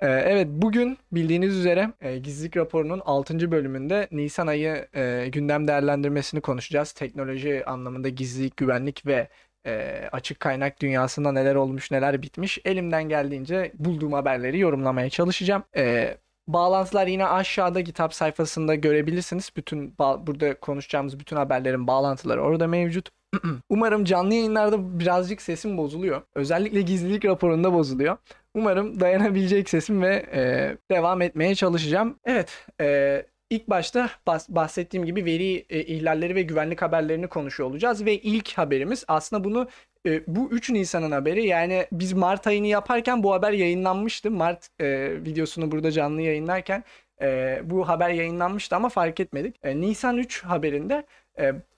Ee, evet bugün bildiğiniz üzere e, Gizlilik raporunun 6. bölümünde Nisan ayı e, gündem değerlendirmesini konuşacağız. Teknoloji anlamında gizlilik, güvenlik ve e, açık kaynak dünyasında neler olmuş neler bitmiş. Elimden geldiğince bulduğum haberleri yorumlamaya çalışacağım. E, bağlantılar yine aşağıda kitap sayfasında görebilirsiniz. Bütün burada konuşacağımız bütün haberlerin bağlantıları orada mevcut. Umarım canlı yayınlarda birazcık sesim bozuluyor. Özellikle gizlilik raporunda bozuluyor. Umarım dayanabilecek sesim ve e, devam etmeye çalışacağım. Evet, e, ilk başta bahsettiğim gibi veri e, ihlalleri ve güvenlik haberlerini konuşuyor olacağız ve ilk haberimiz aslında bunu e, bu 3 Nisan'ın haberi yani biz Mart ayını yaparken bu haber yayınlanmıştı. Mart e, videosunu burada canlı yayınlarken e, bu haber yayınlanmıştı ama fark etmedik. E, Nisan 3 haberinde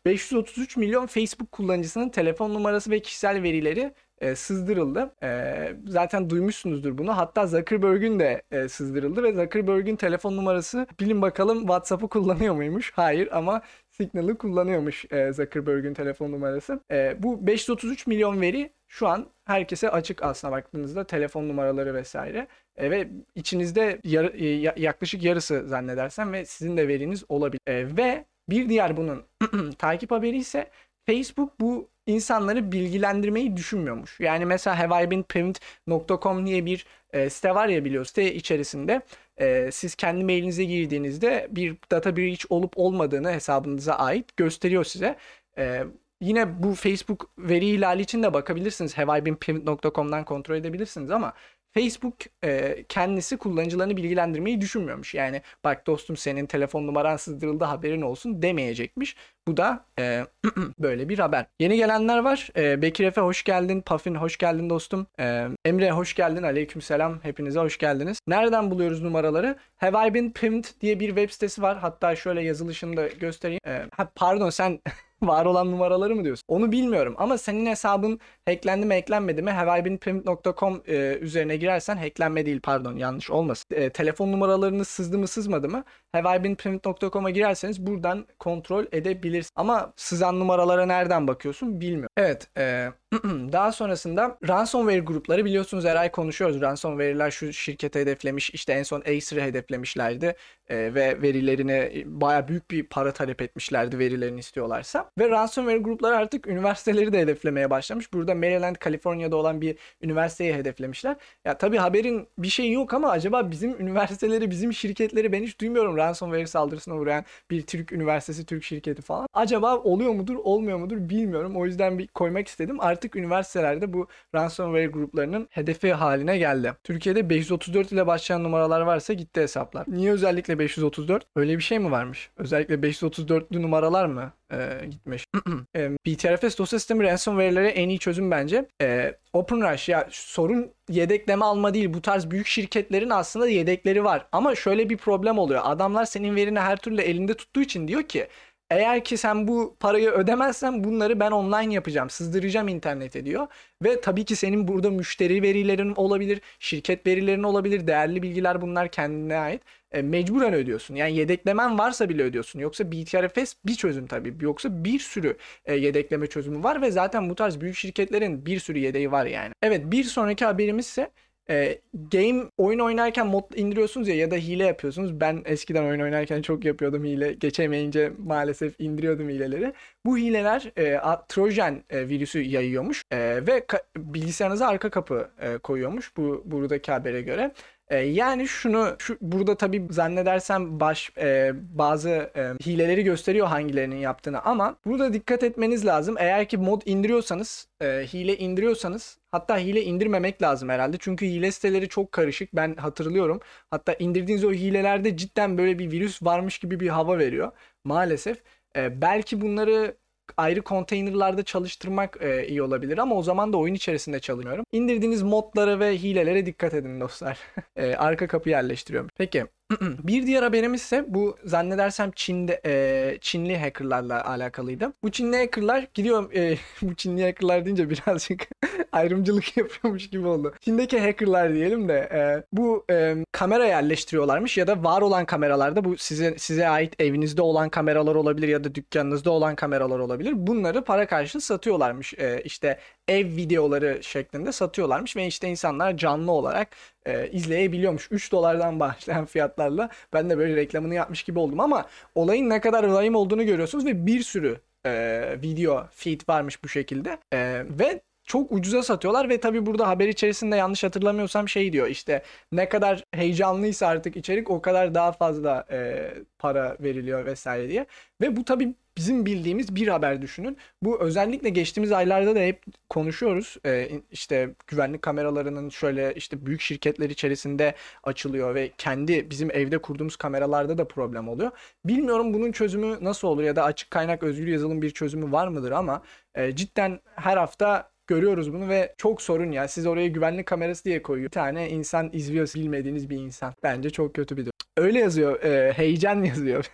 533 e, milyon Facebook kullanıcısının telefon numarası ve kişisel verileri e, sızdırıldı. E, zaten duymuşsunuzdur bunu. Hatta Zuckerberg'ün de e, sızdırıldı ve Zuckerberg'ün telefon numarası bilin bakalım WhatsApp'ı kullanıyor muymuş? Hayır ama Signal'ı kullanıyormuş e, Zuckerberg'ün telefon numarası. E, bu 533 milyon veri şu an herkese açık aslına baktığınızda telefon numaraları vesaire. E, ve içinizde yar, e, yaklaşık yarısı zannedersem ve sizin de veriniz olabilir. E, ve bir diğer bunun takip haberi ise Facebook bu insanları bilgilendirmeyi düşünmüyormuş. Yani mesela haveibeenprint.com diye bir e, site var ya biliyorsunuz. Site içerisinde e, siz kendi mailinize girdiğinizde bir data breach olup olmadığını hesabınıza ait gösteriyor size. E, yine bu Facebook veri ihlali için de bakabilirsiniz. haveibeenprint.com'dan kontrol edebilirsiniz ama Facebook e, kendisi kullanıcılarını bilgilendirmeyi düşünmüyormuş. Yani bak dostum senin telefon numaran sızdırıldı haberin olsun demeyecekmiş. Bu da e, böyle bir haber. Yeni gelenler var. E, Bekir Efe hoş geldin. Pafin hoş geldin dostum. E, Emre hoş geldin. Aleykümselam. Hepinize hoş geldiniz. Nereden buluyoruz numaraları? Have I Been Pimped diye bir web sitesi var. Hatta şöyle yazılışını da göstereyim. E, ha, pardon sen var olan numaraları mı diyorsun? Onu bilmiyorum ama senin hesabın hacklendi mi hacklenmedi mi haveibeenprint.com e, üzerine girersen hacklenme değil pardon yanlış olmasın. E, telefon numaralarını sızdı mı sızmadı mı haveibeenprint.com'a girerseniz buradan kontrol edebilirsin. Ama sızan numaralara nereden bakıyorsun bilmiyorum. Evet e, daha sonrasında ransomware grupları biliyorsunuz her ay konuşuyoruz. Ransomware'ler şu şirkete hedeflemiş işte en son Acer'ı hedeflemişlerdi e, ve verilerini baya büyük bir para talep etmişlerdi verilerini istiyorlarsa. Ve ransomware grupları artık üniversiteleri de hedeflemeye başlamış. Burada Maryland, Kaliforniya'da olan bir üniversiteyi hedeflemişler. Ya tabii haberin bir şeyi yok ama acaba bizim üniversiteleri, bizim şirketleri ben hiç duymuyorum ransomware saldırısına uğrayan bir Türk üniversitesi, Türk şirketi falan. Acaba oluyor mudur, olmuyor mudur bilmiyorum. O yüzden bir koymak istedim. Artık üniversitelerde bu ransomware gruplarının hedefi haline geldi. Türkiye'de 534 ile başlayan numaralar varsa gitti hesaplar. Niye özellikle 534? Öyle bir şey mi varmış? Özellikle 534'lü numaralar mı e, gitmiş? e, BTRFS dosya sistemi ransomware'lere en iyi çözüm bence. E, OpenRush ya sorun yedekleme alma değil. Bu tarz büyük şirketlerin aslında yedekleri var. Ama şöyle bir problem oluyor. Adamlar senin verini her türlü elinde tuttuğu için diyor ki eğer ki sen bu parayı ödemezsen bunları ben online yapacağım. Sızdıracağım internete diyor. Ve tabii ki senin burada müşteri verilerin olabilir, şirket verilerin olabilir, değerli bilgiler bunlar kendine ait. E, mecburen ödüyorsun. Yani yedeklemen varsa bile ödüyorsun. Yoksa BTRFS bir çözüm tabii. Yoksa bir sürü e, yedekleme çözümü var ve zaten bu tarz büyük şirketlerin bir sürü yedeği var yani. Evet bir sonraki haberimiz ise e, game oyun oynarken mod indiriyorsunuz ya ya da hile yapıyorsunuz. Ben eskiden oyun oynarken çok yapıyordum hile. Geçemeyince maalesef indiriyordum hileleri. Bu hileler e, Trojan e, virüsü yayıyormuş e, ve bilgisayarınıza arka kapı e, koyuyormuş bu buradaki habere göre. E, yani şunu şu burada tabii zannedersem baş e, bazı e, hileleri gösteriyor hangilerinin yaptığını ama burada dikkat etmeniz lazım. Eğer ki mod indiriyorsanız, e, hile indiriyorsanız hatta hile indirmemek lazım herhalde. Çünkü hile siteleri çok karışık. Ben hatırlıyorum. Hatta indirdiğiniz o hilelerde cidden böyle bir virüs varmış gibi bir hava veriyor. Maalesef. E, belki bunları ayrı konteynerlarda çalıştırmak e, iyi olabilir ama o zaman da oyun içerisinde çalıyorum. İndirdiğiniz modlara ve hilelere dikkat edin dostlar. e, arka kapı yerleştiriyorum. Peki bir diğer haberimiz ise bu zannedersem Çin'de e, Çinli hackerlarla alakalıydı. Bu Çinli hackerlar gidiyor e, bu Çinli hackerlar deyince birazcık ayrımcılık yapıyormuş gibi oldu. Çin'deki hackerlar diyelim de e, bu e, kamera yerleştiriyorlarmış ya da var olan kameralarda bu size size ait evinizde olan kameralar olabilir ya da dükkanınızda olan kameralar olabilir. Bunları para karşılığı satıyorlarmış. E, işte ev videoları şeklinde satıyorlarmış ve işte insanlar canlı olarak e, izleyebiliyormuş. 3 dolardan başlayan fiyatlarla ben de böyle reklamını yapmış gibi oldum ama olayın ne kadar vahim olduğunu görüyorsunuz ve bir sürü e, video feed varmış bu şekilde. E, ve çok ucuza satıyorlar ve tabii burada haber içerisinde yanlış hatırlamıyorsam şey diyor işte ne kadar heyecanlıysa artık içerik o kadar daha fazla e, para veriliyor vesaire diye. Ve bu tabii bizim bildiğimiz bir haber düşünün. Bu özellikle geçtiğimiz aylarda da hep konuşuyoruz. Ee, işte güvenlik kameralarının şöyle işte büyük şirketler içerisinde açılıyor ve kendi bizim evde kurduğumuz kameralarda da problem oluyor. Bilmiyorum bunun çözümü nasıl olur ya da açık kaynak özgür yazılım bir çözümü var mıdır ama e, cidden her hafta görüyoruz bunu ve çok sorun ya. Siz oraya güvenlik kamerası diye koyuyor. Bir tane insan izliyor bilmediğiniz bir insan. Bence çok kötü bir durum. Öyle yazıyor. E, heyecan yazıyor.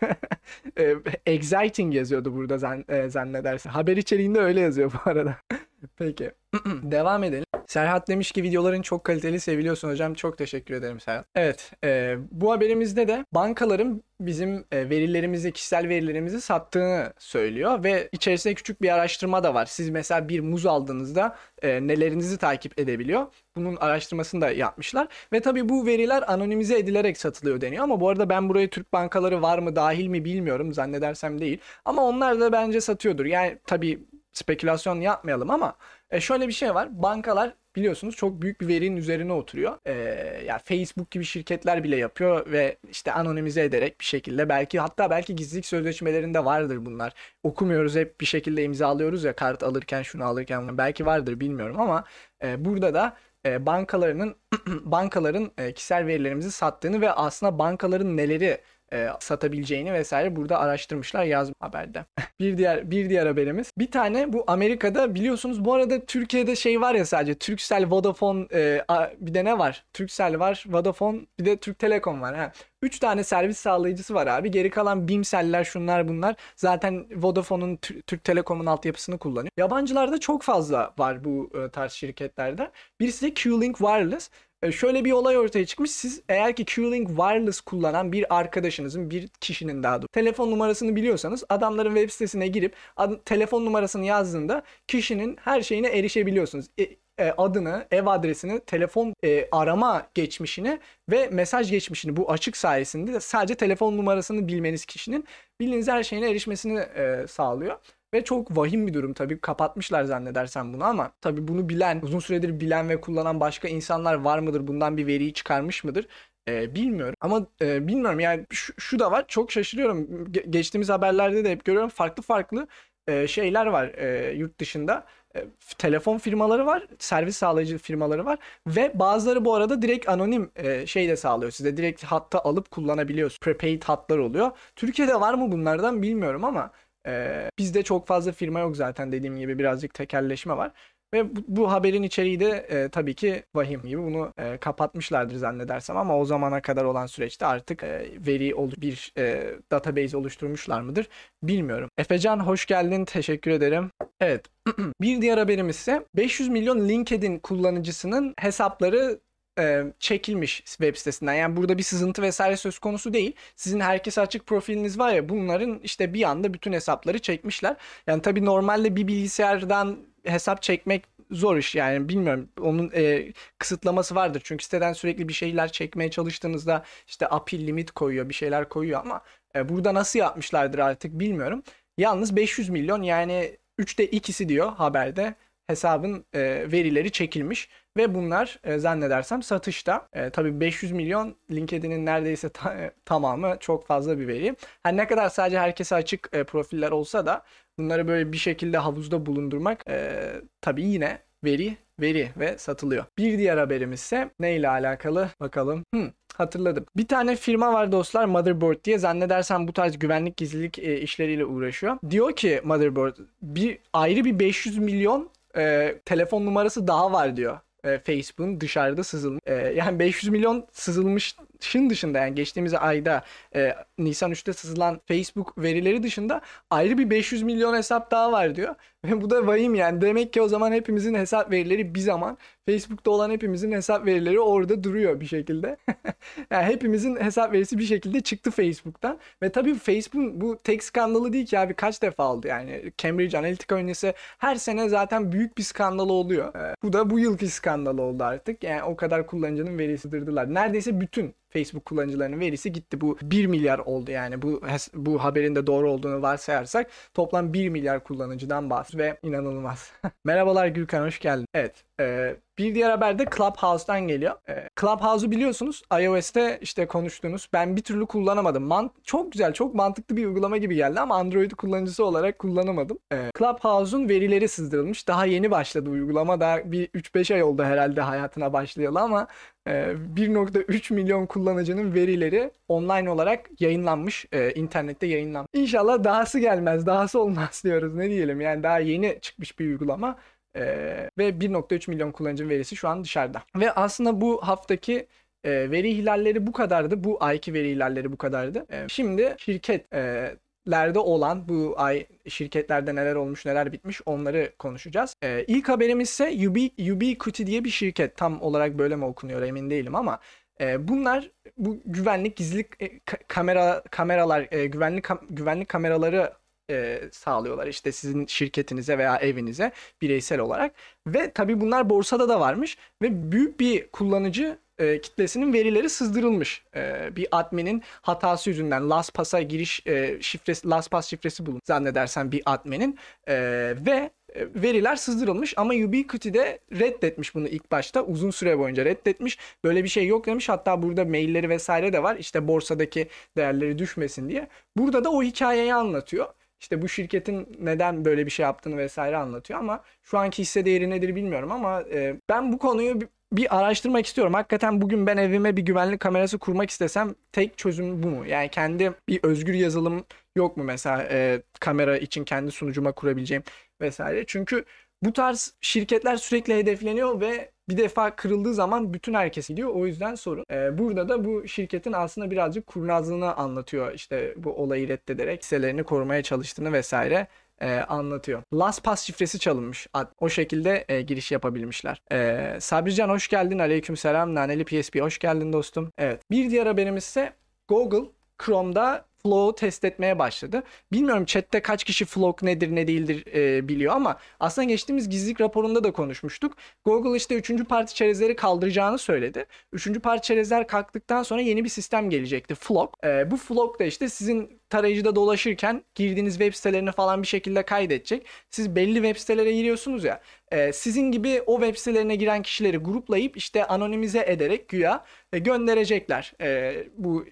e, exciting yazıyordu burada zan, e, zannedersin. Haber içeriğinde öyle yazıyor bu arada. Peki. Devam edelim. Serhat demiş ki videoların çok kaliteli seviliyorsun hocam. Çok teşekkür ederim Serhat. Evet. E, bu haberimizde de bankaların bizim e, verilerimizi, kişisel verilerimizi sattığını söylüyor ve içerisinde küçük bir araştırma da var. Siz mesela bir muz aldığınızda e, nelerinizi takip edebiliyor. Bunun araştırmasını da yapmışlar ve tabii bu veriler anonimize edilerek satılıyor deniyor ama bu arada ben buraya Türk bankaları var mı dahil mi bilmiyorum zannedersem değil ama onlar da bence satıyordur. Yani tabii spekülasyon yapmayalım ama e, şöyle bir şey var. Bankalar biliyorsunuz çok büyük bir verinin üzerine oturuyor. E, yani Facebook gibi şirketler bile yapıyor ve işte anonimize ederek bir şekilde belki hatta belki gizlilik sözleşmelerinde vardır bunlar. Okumuyoruz hep bir şekilde imzalıyoruz ya kart alırken şunu alırken belki vardır bilmiyorum ama e, burada da e, bankalarının bankaların e, kişisel verilerimizi sattığını ve aslında bankaların neleri e, satabileceğini vesaire burada araştırmışlar yaz haberde. bir diğer bir diğer haberimiz. Bir tane bu Amerika'da biliyorsunuz bu arada Türkiye'de şey var ya sadece Turkcell, Vodafone e, a, bir de ne var? Turkcell var, Vodafone bir de Türk Telekom var. Ha. 3 tane servis sağlayıcısı var abi. Geri kalan Bimseller şunlar bunlar. Zaten Vodafone'un Türk Telekom'un altyapısını kullanıyor. Yabancılarda çok fazla var bu e, tarz şirketlerde. Birisi de Q-Link Wireless. E, şöyle bir olay ortaya çıkmış. Siz eğer ki Q-Link Wireless kullanan bir arkadaşınızın, bir kişinin daha doğrusu telefon numarasını biliyorsanız adamların web sitesine girip ad- telefon numarasını yazdığında kişinin her şeyine erişebiliyorsunuz. E, e, adını, ev adresini, telefon e, arama geçmişini ve mesaj geçmişini bu açık sayesinde de sadece telefon numarasını bilmeniz kişinin bildiğiniz her şeyine erişmesini e, sağlıyor. Ve çok vahim bir durum tabii kapatmışlar zannedersem bunu ama tabii bunu bilen, uzun süredir bilen ve kullanan başka insanlar var mıdır? Bundan bir veriyi çıkarmış mıdır? Ee, bilmiyorum ama e, bilmiyorum yani şu, şu da var çok şaşırıyorum. Ge- geçtiğimiz haberlerde de hep görüyorum farklı farklı e, şeyler var e, yurt dışında. E, telefon firmaları var, servis sağlayıcı firmaları var ve bazıları bu arada direkt anonim e, şey de sağlıyor. Size direkt hatta alıp kullanabiliyorsunuz. Prepaid hatlar oluyor. Türkiye'de var mı bunlardan bilmiyorum ama ee, bizde çok fazla firma yok zaten dediğim gibi birazcık tekelleşme var. Ve bu, bu haberin içeriği de e, tabii ki vahim gibi bunu e, kapatmışlardır zannedersem ama o zamana kadar olan süreçte artık e, veri bir e, database oluşturmuşlar mıdır bilmiyorum. Efecan hoş geldin teşekkür ederim. Evet bir diğer haberimiz ise 500 milyon LinkedIn kullanıcısının hesapları e, çekilmiş web sitesinden. Yani burada bir sızıntı vesaire söz konusu değil. Sizin herkes açık profiliniz var ya bunların işte bir anda bütün hesapları çekmişler. Yani tabii normalde bir bilgisayardan hesap çekmek zor iş yani bilmiyorum onun e, kısıtlaması vardır çünkü siteden sürekli bir şeyler çekmeye çalıştığınızda işte API limit koyuyor bir şeyler koyuyor ama e, burada nasıl yapmışlardır artık bilmiyorum. Yalnız 500 milyon yani 3'te ikisi diyor haberde hesabın e, verileri çekilmiş ve bunlar e, zannedersem satışta. E, tabii 500 milyon LinkedIn'in neredeyse ta, e, tamamı çok fazla bir veri. Her ne kadar sadece herkese açık e, profiller olsa da bunları böyle bir şekilde havuzda bulundurmak e, tabii yine veri veri ve satılıyor. Bir diğer haberimiz ise ne ile alakalı bakalım. Hmm, hatırladım. Bir tane firma var dostlar Motherboard diye zannedersem bu tarz güvenlik gizlilik e, işleriyle uğraşıyor. Diyor ki Motherboard bir ayrı bir 500 milyon e, telefon numarası daha var diyor. E, Facebook'un dışarıda sızılmış. E, yani 500 milyon sızılmış şın dışında yani geçtiğimiz ayda e, Nisan 3'te sızılan Facebook verileri dışında ayrı bir 500 milyon hesap daha var diyor. Ve bu da vahim yani. Demek ki o zaman hepimizin hesap verileri bir zaman Facebook'ta olan hepimizin hesap verileri orada duruyor bir şekilde. yani hepimizin hesap verisi bir şekilde çıktı Facebook'tan. Ve tabii Facebook bu tek skandalı değil ki abi kaç defa oldu yani. Cambridge Analytica öncesi her sene zaten büyük bir skandal oluyor. Ee, bu da bu yılki skandal oldu artık. Yani o kadar kullanıcının verisi dırdılar. Neredeyse bütün Facebook kullanıcılarının verisi gitti. Bu 1 milyar oldu yani bu bu haberin de doğru olduğunu varsayarsak toplam 1 milyar kullanıcıdan bahsediyoruz ve inanılmaz. Merhabalar Gürkan hoş geldin. Evet e, bir diğer haber de Clubhouse'dan geliyor. E, Clubhouse'u biliyorsunuz iOS'te işte konuştuğunuz ben bir türlü kullanamadım. Man çok güzel çok mantıklı bir uygulama gibi geldi ama Android kullanıcısı olarak kullanamadım. E, Clubhouse'un verileri sızdırılmış. Daha yeni başladı uygulama. Daha bir 3-5 ay oldu herhalde hayatına başlayalı ama 1.3 milyon kullanıcının verileri online olarak yayınlanmış. E, internette yayınlanmış. İnşallah dahası gelmez, dahası olmaz diyoruz. Ne diyelim yani daha yeni çıkmış bir uygulama. E, ve 1.3 milyon kullanıcının verisi şu an dışarıda. Ve aslında bu haftaki e, veri ihlalleri bu kadardı. Bu ayki veri ihlalleri bu kadardı. E, şimdi şirket e, lerde olan bu ay şirketlerde neler olmuş neler bitmiş onları konuşacağız. Ee, ilk haberimiz ise Ubi, Ubiquiti diye bir şirket. Tam olarak böyle mi okunuyor emin değilim ama e, bunlar bu güvenlik gizlilik e, kamera kameralar e, güvenlik kam, güvenlik kameraları e, sağlıyorlar işte sizin şirketinize veya evinize bireysel olarak ve tabi bunlar borsada da varmış ve büyük bir kullanıcı e, kitlesinin verileri sızdırılmış. E, bir adminin hatası yüzünden LastPass'a giriş e, şifresi LastPass şifresi bulun zannedersen bir adminin e, ve veriler sızdırılmış ama Ubiquiti de reddetmiş bunu ilk başta uzun süre boyunca reddetmiş. Böyle bir şey yok demiş. Hatta burada mailleri vesaire de var. İşte borsadaki değerleri düşmesin diye. Burada da o hikayeyi anlatıyor. İşte bu şirketin neden böyle bir şey yaptığını vesaire anlatıyor ama şu anki hisse değeri nedir bilmiyorum ama e, ben bu konuyu bir araştırmak istiyorum. Hakikaten bugün ben evime bir güvenlik kamerası kurmak istesem tek çözüm bu mu? Yani kendi bir özgür yazılım yok mu mesela e, kamera için kendi sunucuma kurabileceğim vesaire. Çünkü bu tarz şirketler sürekli hedefleniyor ve bir defa kırıldığı zaman bütün herkes gidiyor. O yüzden sorun. Ee, burada da bu şirketin aslında birazcık kurnazlığını anlatıyor. İşte bu olayı reddederek hisselerini korumaya çalıştığını vesaire e, anlatıyor. LastPass şifresi çalınmış. O şekilde e, giriş yapabilmişler. E, Sabrican hoş geldin. Aleykümselam. Naneli PSP hoş geldin dostum. Evet. Bir diğer haberimiz ise Google Chrome'da Flow test etmeye başladı. Bilmiyorum chatte kaç kişi Flow nedir ne değildir e, biliyor ama aslında geçtiğimiz gizlilik raporunda da konuşmuştuk. Google işte 3. parti çerezleri kaldıracağını söyledi. 3. parti çerezler kalktıktan sonra yeni bir sistem gelecekti. Flock. E, bu Flock da işte sizin tarayıcıda dolaşırken girdiğiniz web sitelerini falan bir şekilde kaydedecek. Siz belli web sitelere giriyorsunuz ya. E, sizin gibi o web sitelerine giren kişileri gruplayıp işte anonimize ederek güya e, gönderecekler e, bu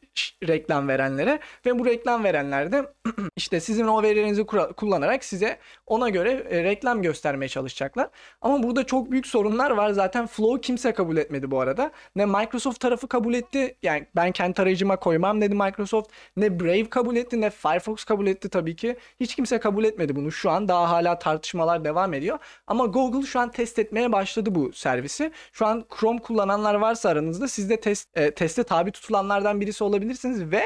reklam verenlere ve bu reklam verenler de işte sizin o verilerinizi kullanarak size ona göre e, reklam göstermeye çalışacaklar. Ama burada çok büyük sorunlar var. Zaten Flow kimse kabul etmedi bu arada. Ne Microsoft tarafı kabul etti. Yani ben kendi tarayıcıma koymam dedi Microsoft. Ne Brave kabul etti ne Firefox kabul etti tabii ki. Hiç kimse kabul etmedi bunu. Şu an daha hala tartışmalar devam ediyor. Ama Google şu an test etmeye başladı bu servisi. Şu an Chrome kullananlar varsa aranızda siz de test, e, teste tabi tutulanlardan birisi olabilirsiniz ve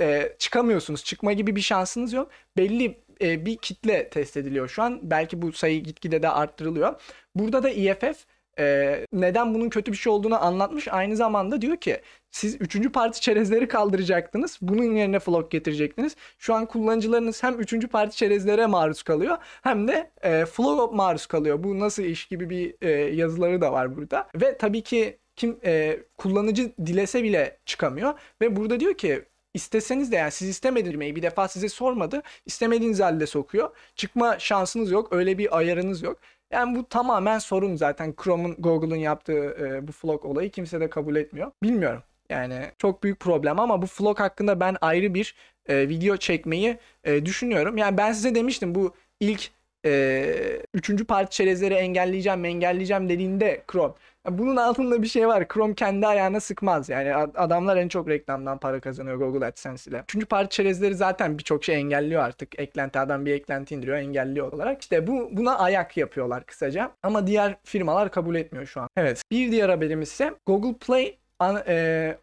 e, çıkamıyorsunuz. Çıkma gibi bir şansınız yok. Belli e, bir kitle test ediliyor şu an. Belki bu sayı gitgide de arttırılıyor. Burada da EFF e, neden bunun kötü bir şey olduğunu anlatmış. Aynı zamanda diyor ki siz üçüncü parti çerezleri kaldıracaktınız. Bunun yerine flock getirecektiniz. Şu an kullanıcılarınız hem üçüncü parti çerezlere maruz kalıyor hem de e, flow maruz kalıyor. Bu nasıl iş gibi bir e, yazıları da var burada. Ve tabii ki kim e, kullanıcı dilese bile çıkamıyor ve burada diyor ki isteseniz de yani siz istemediğiniz bir defa size sormadı. İstemediğiniz halde sokuyor. Çıkma şansınız yok. Öyle bir ayarınız yok. Yani bu tamamen sorun zaten Chrome'un Google'un yaptığı e, bu flock olayı kimse de kabul etmiyor. Bilmiyorum. Yani çok büyük problem ama bu flock hakkında ben ayrı bir e, video çekmeyi e, düşünüyorum. Yani ben size demiştim bu ilk e, üçüncü parti çerezleri engelleyeceğim engelleyeceğim dediğinde Chrome bunun altında bir şey var. Chrome kendi ayağına sıkmaz. Yani adamlar en çok reklamdan para kazanıyor Google AdSense ile. Üçüncü parti çerezleri zaten birçok şey engelliyor artık. Eklenti adam bir eklenti indiriyor engelliyor olarak. İşte bu buna ayak yapıyorlar kısaca. Ama diğer firmalar kabul etmiyor şu an. Evet. Bir diğer haberimiz ise Google Play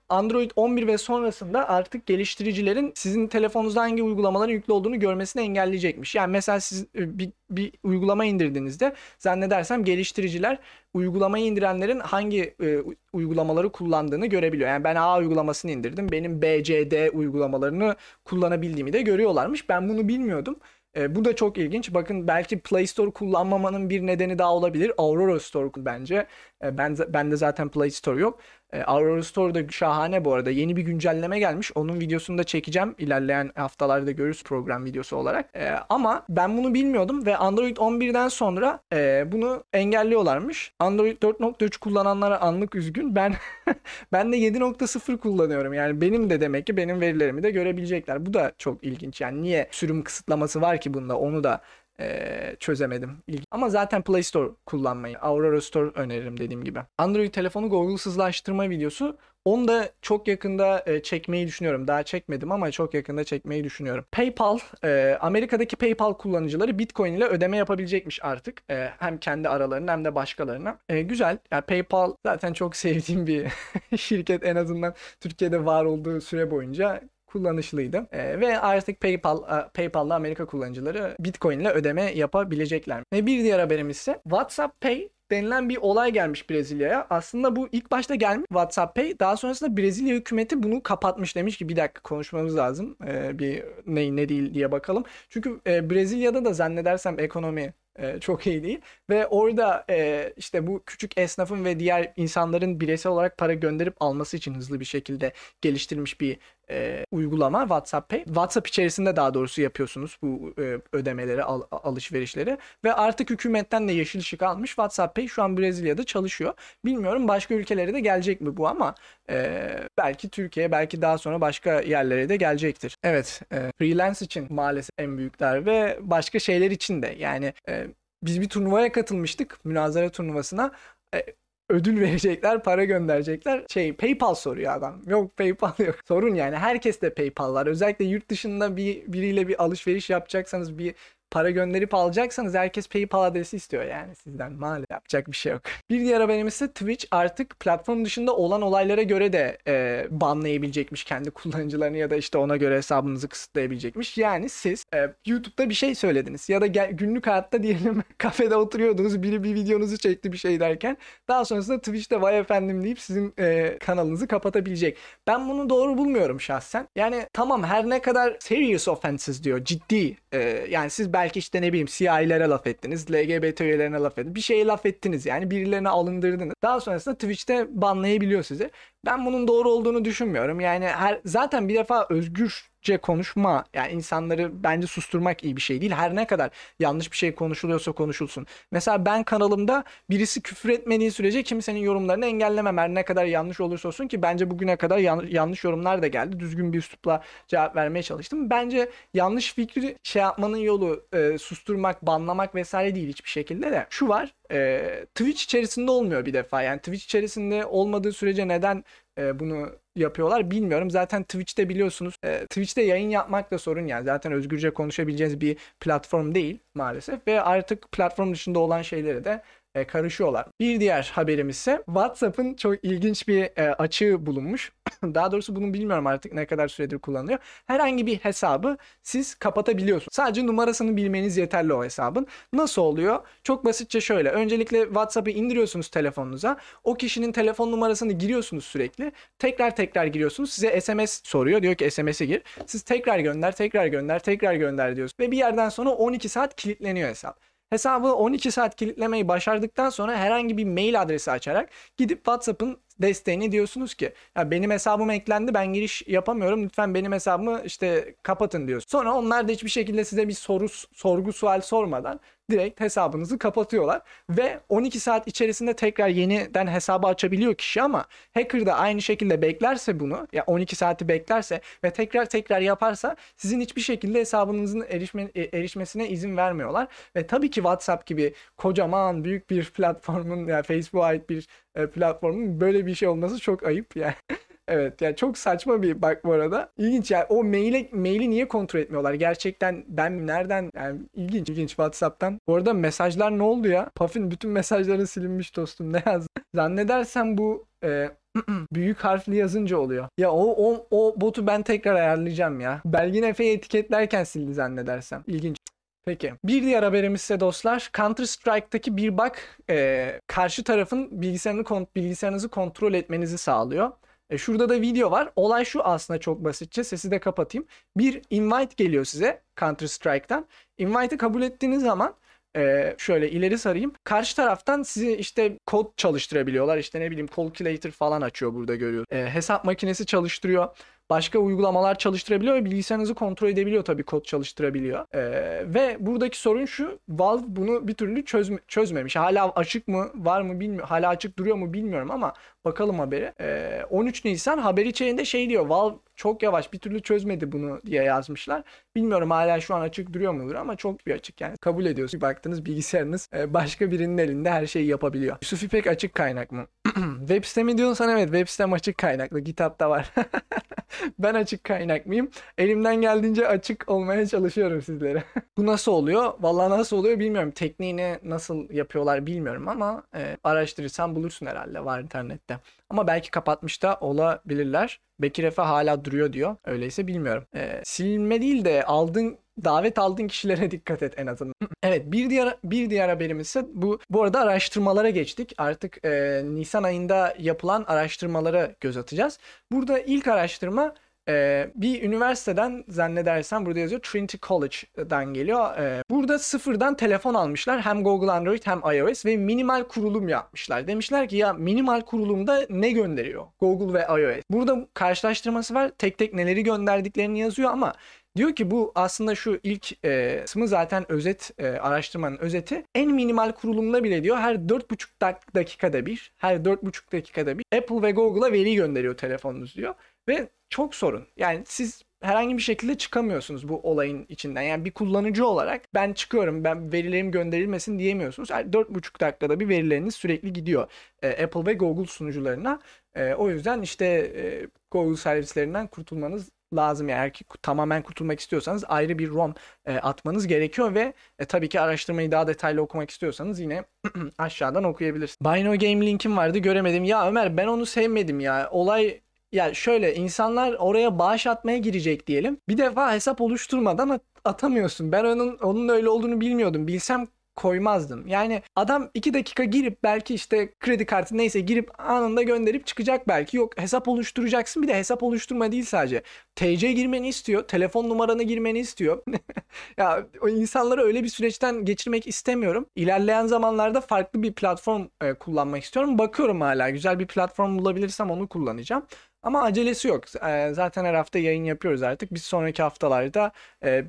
Android 11 ve sonrasında artık geliştiricilerin sizin telefonunuzda hangi uygulamaların yüklü olduğunu görmesini engelleyecekmiş. Yani mesela siz e, bir, bir uygulama indirdiğinizde zannedersem geliştiriciler uygulamayı indirenlerin hangi e, uygulamaları kullandığını görebiliyor. Yani ben A uygulamasını indirdim. Benim B, C, D uygulamalarını kullanabildiğimi de görüyorlarmış. Ben bunu bilmiyordum. E, bu da çok ilginç. Bakın belki Play Store kullanmamanın bir nedeni daha olabilir. Aurora Store bence. E, ben bende zaten Play Store yok. E, Aurora Store'da şahane bu arada. Yeni bir güncelleme gelmiş. Onun videosunu da çekeceğim. İlerleyen haftalarda görürüz program videosu olarak. E, ama ben bunu bilmiyordum ve Android 11'den sonra e, bunu engelliyorlarmış. Android 4.3 kullananlara anlık üzgün. Ben ben de 7.0 kullanıyorum. Yani benim de demek ki benim verilerimi de görebilecekler. Bu da çok ilginç. Yani niye sürüm kısıtlaması var ki bunda onu da e, çözemedim. Ama zaten Play Store kullanmayı, Aurora Store öneririm dediğim gibi. Android telefonu Google'sızlaştırma videosu. Onu da çok yakında e, çekmeyi düşünüyorum. Daha çekmedim ama çok yakında çekmeyi düşünüyorum. PayPal, e, Amerika'daki PayPal kullanıcıları Bitcoin ile ödeme yapabilecekmiş artık. Hem kendi aralarına hem de başkalarına. Güzel. Yani PayPal zaten çok sevdiğim bir şirket en azından Türkiye'de var olduğu süre boyunca kullanışlıydı. E, ve artık PayPal PayPal'la Amerika kullanıcıları Bitcoin ile ödeme yapabilecekler. Ve bir diğer haberimiz ise WhatsApp Pay denilen bir olay gelmiş Brezilya'ya. Aslında bu ilk başta gelmiş WhatsApp Pay. Daha sonrasında Brezilya hükümeti bunu kapatmış demiş ki bir dakika konuşmamız lazım. Ee, bir ne ne değil diye bakalım. Çünkü e, Brezilya'da da zannedersem ekonomi e, çok iyi değil ve orada e, işte bu küçük esnafın ve diğer insanların bireysel olarak para gönderip alması için hızlı bir şekilde geliştirilmiş bir e, uygulama WhatsApp Pay. WhatsApp içerisinde daha doğrusu yapıyorsunuz bu e, ödemeleri, al, alışverişleri ve artık hükümetten de yeşil ışık almış WhatsApp Pay şu an Brezilya'da çalışıyor. Bilmiyorum başka ülkelere de gelecek mi bu ama e, belki Türkiye belki daha sonra başka yerlere de gelecektir. Evet, e, freelance için maalesef en büyükler ve başka şeyler için de yani e, biz bir turnuvaya katılmıştık, münazara turnuvasına. E, ödül verecekler, para gönderecekler. Şey PayPal soruyor adam. Yok PayPal yok. Sorun yani. Herkes de PayPal var. Özellikle yurt dışında bir biriyle bir alışveriş yapacaksanız bir para gönderip alacaksanız herkes PayPal adresi istiyor yani sizden. Maalesef yapacak bir şey yok. Bir diğer haberimiz ise Twitch artık platform dışında olan olaylara göre de e, banlayabilecekmiş kendi kullanıcılarını ya da işte ona göre hesabınızı kısıtlayabilecekmiş. Yani siz e, YouTube'da bir şey söylediniz ya da gel, günlük hayatta diyelim kafede oturuyordunuz biri bir videonuzu çekti bir şey derken daha sonrasında Twitch'te vay efendim deyip sizin e, kanalınızı kapatabilecek. Ben bunu doğru bulmuyorum şahsen. Yani tamam her ne kadar serious offenses diyor ciddi e, yani siz belki işte ne bileyim CIA'lere laf ettiniz, LGBT üyelerine laf ettiniz. Bir şeye laf ettiniz yani birilerine alındırdınız. Daha sonrasında Twitch'te banlayabiliyor sizi. Ben bunun doğru olduğunu düşünmüyorum. Yani her zaten bir defa özgür konuşma yani insanları bence susturmak iyi bir şey değil. Her ne kadar yanlış bir şey konuşuluyorsa konuşulsun. Mesela ben kanalımda birisi küfür etmediği sürece kimsenin yorumlarını engellemem. Her ne kadar yanlış olursa olsun ki bence bugüne kadar yan, yanlış yorumlar da geldi. Düzgün bir üslupla cevap vermeye çalıştım. Bence yanlış fikri şey yapmanın yolu e, susturmak, banlamak vesaire değil hiçbir şekilde de. Şu var e, Twitch içerisinde olmuyor bir defa. Yani Twitch içerisinde olmadığı sürece neden e, bunu yapıyorlar bilmiyorum. Zaten Twitch'te biliyorsunuz e, Twitch'te yayın yapmak da sorun yani. Zaten özgürce konuşabileceğiniz bir platform değil maalesef ve artık platform dışında olan şeyleri de e, karışıyorlar. Bir diğer haberimiz ise WhatsApp'ın çok ilginç bir e, açığı bulunmuş. Daha doğrusu bunu bilmiyorum artık ne kadar süredir kullanılıyor. Herhangi bir hesabı siz kapatabiliyorsunuz. Sadece numarasını bilmeniz yeterli o hesabın. Nasıl oluyor? Çok basitçe şöyle. Öncelikle WhatsApp'ı indiriyorsunuz telefonunuza. O kişinin telefon numarasını giriyorsunuz sürekli. Tekrar tekrar giriyorsunuz. Size SMS soruyor. Diyor ki SMS'e gir. Siz tekrar gönder, tekrar gönder, tekrar gönder diyorsunuz. Ve bir yerden sonra 12 saat kilitleniyor hesap. Hesabı 12 saat kilitlemeyi başardıktan sonra herhangi bir mail adresi açarak gidip WhatsApp'ın desteğini diyorsunuz ki ya benim hesabım eklendi ben giriş yapamıyorum lütfen benim hesabımı işte kapatın diyorsunuz. Sonra onlar da hiçbir şekilde size bir soru sorgu sual sormadan direkt hesabınızı kapatıyorlar ve 12 saat içerisinde tekrar yeniden hesabı açabiliyor kişi ama hacker da aynı şekilde beklerse bunu ya 12 saati beklerse ve tekrar tekrar yaparsa sizin hiçbir şekilde hesabınızın erişme, e, erişmesine izin vermiyorlar ve tabii ki WhatsApp gibi kocaman büyük bir platformun ya yani Facebook'a ait bir e, platformun böyle bir şey olması çok ayıp yani. Evet yani çok saçma bir bak bu arada. İlginç yani o maili, maili niye kontrol etmiyorlar? Gerçekten ben nereden yani ilginç ilginç WhatsApp'tan. Bu arada mesajlar ne oldu ya? Puffin bütün mesajların silinmiş dostum ne yazdı? Zannedersem bu e, büyük harfli yazınca oluyor. Ya o, o, o botu ben tekrar ayarlayacağım ya. Belgin Efe'yi etiketlerken sildi zannedersem. İlginç. Peki. Bir diğer haberimiz ise dostlar Counter Strike'daki bir bug e, karşı tarafın bilgisayarını bilgisayarınızı kontrol etmenizi sağlıyor. E, şurada da video var. Olay şu aslında çok basitçe. Sesi de kapatayım. Bir invite geliyor size Counter Strike'tan. Invite'ı kabul ettiğiniz zaman e, şöyle ileri sarayım. Karşı taraftan sizi işte kod çalıştırabiliyorlar. İşte ne bileyim calculator falan açıyor burada görüyor. E, hesap makinesi çalıştırıyor başka uygulamalar çalıştırabiliyor ve bilgisayarınızı kontrol edebiliyor tabii kod çalıştırabiliyor. Ee, ve buradaki sorun şu Valve bunu bir türlü çözme, çözmemiş. Hala açık mı var mı bilmiyorum. Hala açık duruyor mu bilmiyorum ama bakalım haberi. Ee, 13 Nisan haber içerisinde şey diyor Valve çok yavaş bir türlü çözmedi bunu diye yazmışlar. Bilmiyorum hala şu an açık duruyor mudur ama çok bir açık yani. Kabul ediyorsunuz. Baktınız bilgisayarınız e, başka birinin elinde her şeyi yapabiliyor. Yusuf İpek açık kaynak mı? web sitemi diyorsan evet web sitem açık kaynaklı. GitHub'da var. ben açık kaynak mıyım? Elimden geldiğince açık olmaya çalışıyorum sizlere. Bu nasıl oluyor? Vallahi nasıl oluyor bilmiyorum. Tekniğini nasıl yapıyorlar bilmiyorum ama e, araştırırsan bulursun herhalde var internette. Ama belki kapatmış da olabilirler. Bekir Efe hala duruyor diyor. Öyleyse bilmiyorum. E, silme değil de aldığın davet aldığın kişilere dikkat et en azından. evet bir diğer bir diğer haberimiz ise bu bu arada araştırmalara geçtik. Artık e, Nisan ayında yapılan araştırmalara göz atacağız. Burada ilk araştırma ee, bir üniversiteden zannedersem burada yazıyor Trinity College'dan geliyor. Ee, burada sıfırdan telefon almışlar. Hem Google Android hem iOS ve minimal kurulum yapmışlar. Demişler ki ya minimal kurulumda ne gönderiyor Google ve iOS? Burada karşılaştırması var. Tek tek neleri gönderdiklerini yazıyor ama Diyor ki bu aslında şu ilk e, kısmı zaten özet e, araştırmanın özeti. En minimal kurulumda bile diyor her 4,5 dakikada bir, her 4,5 dakikada bir Apple ve Google'a veri gönderiyor telefonunuz diyor. Ve çok sorun. Yani siz herhangi bir şekilde çıkamıyorsunuz bu olayın içinden. Yani bir kullanıcı olarak ben çıkıyorum, ben verilerim gönderilmesin diyemiyorsunuz. Yani 4,5 dakikada bir verileriniz sürekli gidiyor e, Apple ve Google sunucularına. E, o yüzden işte e, Google servislerinden kurtulmanız lazım. Yani eğer ki tamamen kurtulmak istiyorsanız ayrı bir ROM e, atmanız gerekiyor ve e, tabii ki araştırmayı daha detaylı okumak istiyorsanız yine aşağıdan okuyabilirsiniz. Bino Game linkim vardı göremedim. Ya Ömer ben onu sevmedim ya. Olay ya şöyle insanlar oraya bağış atmaya girecek diyelim. Bir defa hesap oluşturmadan at- atamıyorsun. Ben onun onun öyle olduğunu bilmiyordum. Bilsem koymazdım. Yani adam 2 dakika girip belki işte kredi kartı neyse girip anında gönderip çıkacak belki. Yok hesap oluşturacaksın bir de hesap oluşturma değil sadece. TC girmeni istiyor. Telefon numaranı girmeni istiyor. ya o insanları öyle bir süreçten geçirmek istemiyorum. İlerleyen zamanlarda farklı bir platform e, kullanmak istiyorum. Bakıyorum hala güzel bir platform bulabilirsem onu kullanacağım. Ama acelesi yok. Zaten her hafta yayın yapıyoruz artık. Biz sonraki haftalarda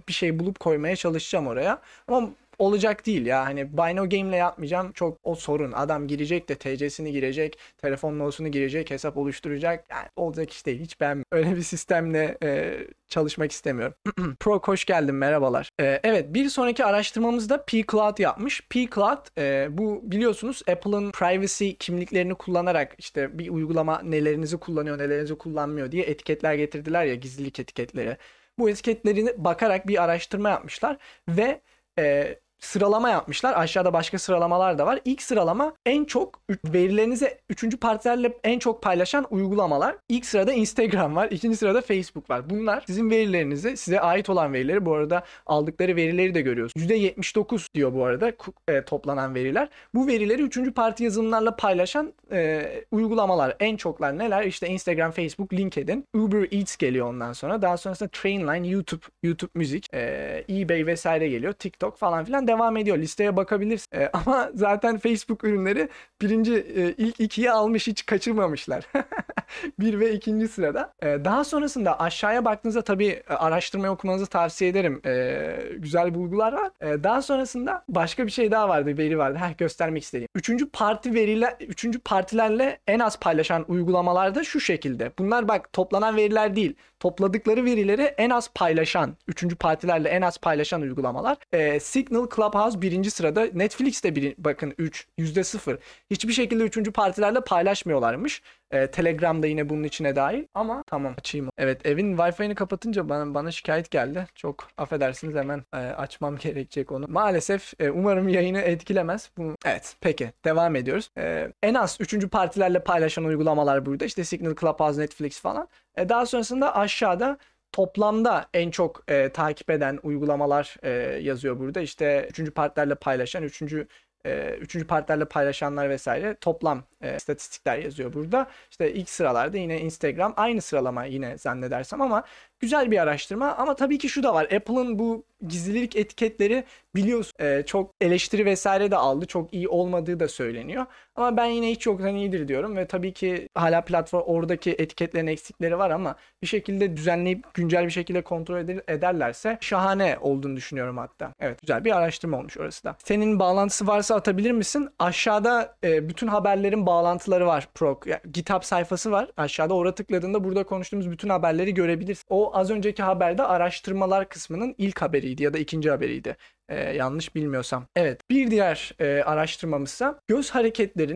bir şey bulup koymaya çalışacağım oraya. Ama olacak değil ya. Hani Bino Game'le yapmayacağım. Çok o sorun. Adam girecek de TC'sini girecek, telefon numarasını girecek, hesap oluşturacak. Yani olacak iş değil. Hiç ben öyle bir sistemle e, çalışmak istemiyorum. Pro hoş geldin. Merhabalar. E, evet bir sonraki araştırmamızda P-Cloud yapmış. P-Cloud e, bu biliyorsunuz Apple'ın privacy kimliklerini kullanarak işte bir uygulama nelerinizi kullanıyor, nelerinizi kullanmıyor diye etiketler getirdiler ya gizlilik etiketleri. Bu etiketlerini bakarak bir araştırma yapmışlar ve e, sıralama yapmışlar. Aşağıda başka sıralamalar da var. İlk sıralama en çok verilerinizi üçüncü partilerle en çok paylaşan uygulamalar. İlk sırada Instagram var. ikinci sırada Facebook var. Bunlar sizin verilerinizi, size ait olan verileri bu arada aldıkları verileri de görüyorsunuz. %79 diyor bu arada e, toplanan veriler. Bu verileri üçüncü parti yazılımlarla paylaşan e, uygulamalar. En çoklar neler? İşte Instagram, Facebook, LinkedIn, Uber Eats geliyor ondan sonra. Daha sonrasında Trainline, YouTube, YouTube Müzik, e, eBay vesaire geliyor. TikTok falan filan devam ediyor. Listeye bakabilirsin. E, ama zaten Facebook ürünleri birinci e, ilk ikiyi almış hiç kaçırmamışlar. bir ve ikinci sırada. E, daha sonrasında aşağıya baktığınızda tabii e, araştırmayı okumanızı tavsiye ederim. E, güzel bulgular var. E, daha sonrasında başka bir şey daha vardı. Veri vardı. Heh, göstermek istediğim. Üçüncü parti veriler, üçüncü partilerle en az paylaşan uygulamalarda şu şekilde. Bunlar bak toplanan veriler değil. Topladıkları verileri en az paylaşan, üçüncü partilerle en az paylaşan uygulamalar. E, Signal, Clubhouse birinci sırada. Netflix de bir, bakın 3 yüzde sıfır. Hiçbir şekilde üçüncü partilerle paylaşmıyorlarmış. Ee, Telegram'da yine bunun içine dahil. Ama tamam açayım. Evet evin Wi-Fi'ni kapatınca bana, bana şikayet geldi. Çok affedersiniz hemen e, açmam gerekecek onu. Maalesef e, umarım yayını etkilemez. Bu, evet peki devam ediyoruz. E, en az üçüncü partilerle paylaşan uygulamalar burada. İşte Signal, Clubhouse, Netflix falan. E, daha sonrasında aşağıda toplamda en çok e, takip eden uygulamalar e, yazıyor burada. İşte üçüncü partilerle paylaşan, üçüncü e, üçüncü partilerle paylaşanlar vesaire toplam e, istatistikler yazıyor burada. İşte ilk sıralarda yine Instagram aynı sıralama yine zannedersem ama güzel bir araştırma ama tabii ki şu da var. Apple'ın bu gizlilik etiketleri biliyorsun e, çok eleştiri vesaire de aldı. Çok iyi olmadığı da söyleniyor. Ama ben yine hiç yoktan iyidir diyorum ve tabii ki hala platform oradaki etiketlerin eksikleri var ama bir şekilde düzenleyip güncel bir şekilde kontrol ederlerse şahane olduğunu düşünüyorum hatta. Evet güzel bir araştırma olmuş orası da. Senin bağlantısı varsa atabilir misin? Aşağıda e, bütün haberlerin bağlantıları var. Pro, yani GitHub sayfası var. Aşağıda oraya tıkladığında burada konuştuğumuz bütün haberleri görebilirsin. O az önceki haberde araştırmalar kısmının ilk haberiydi ya da ikinci haberiydi. Ee, yanlış bilmiyorsam. Evet. Bir diğer e, araştırmamızsa göz hareketlerin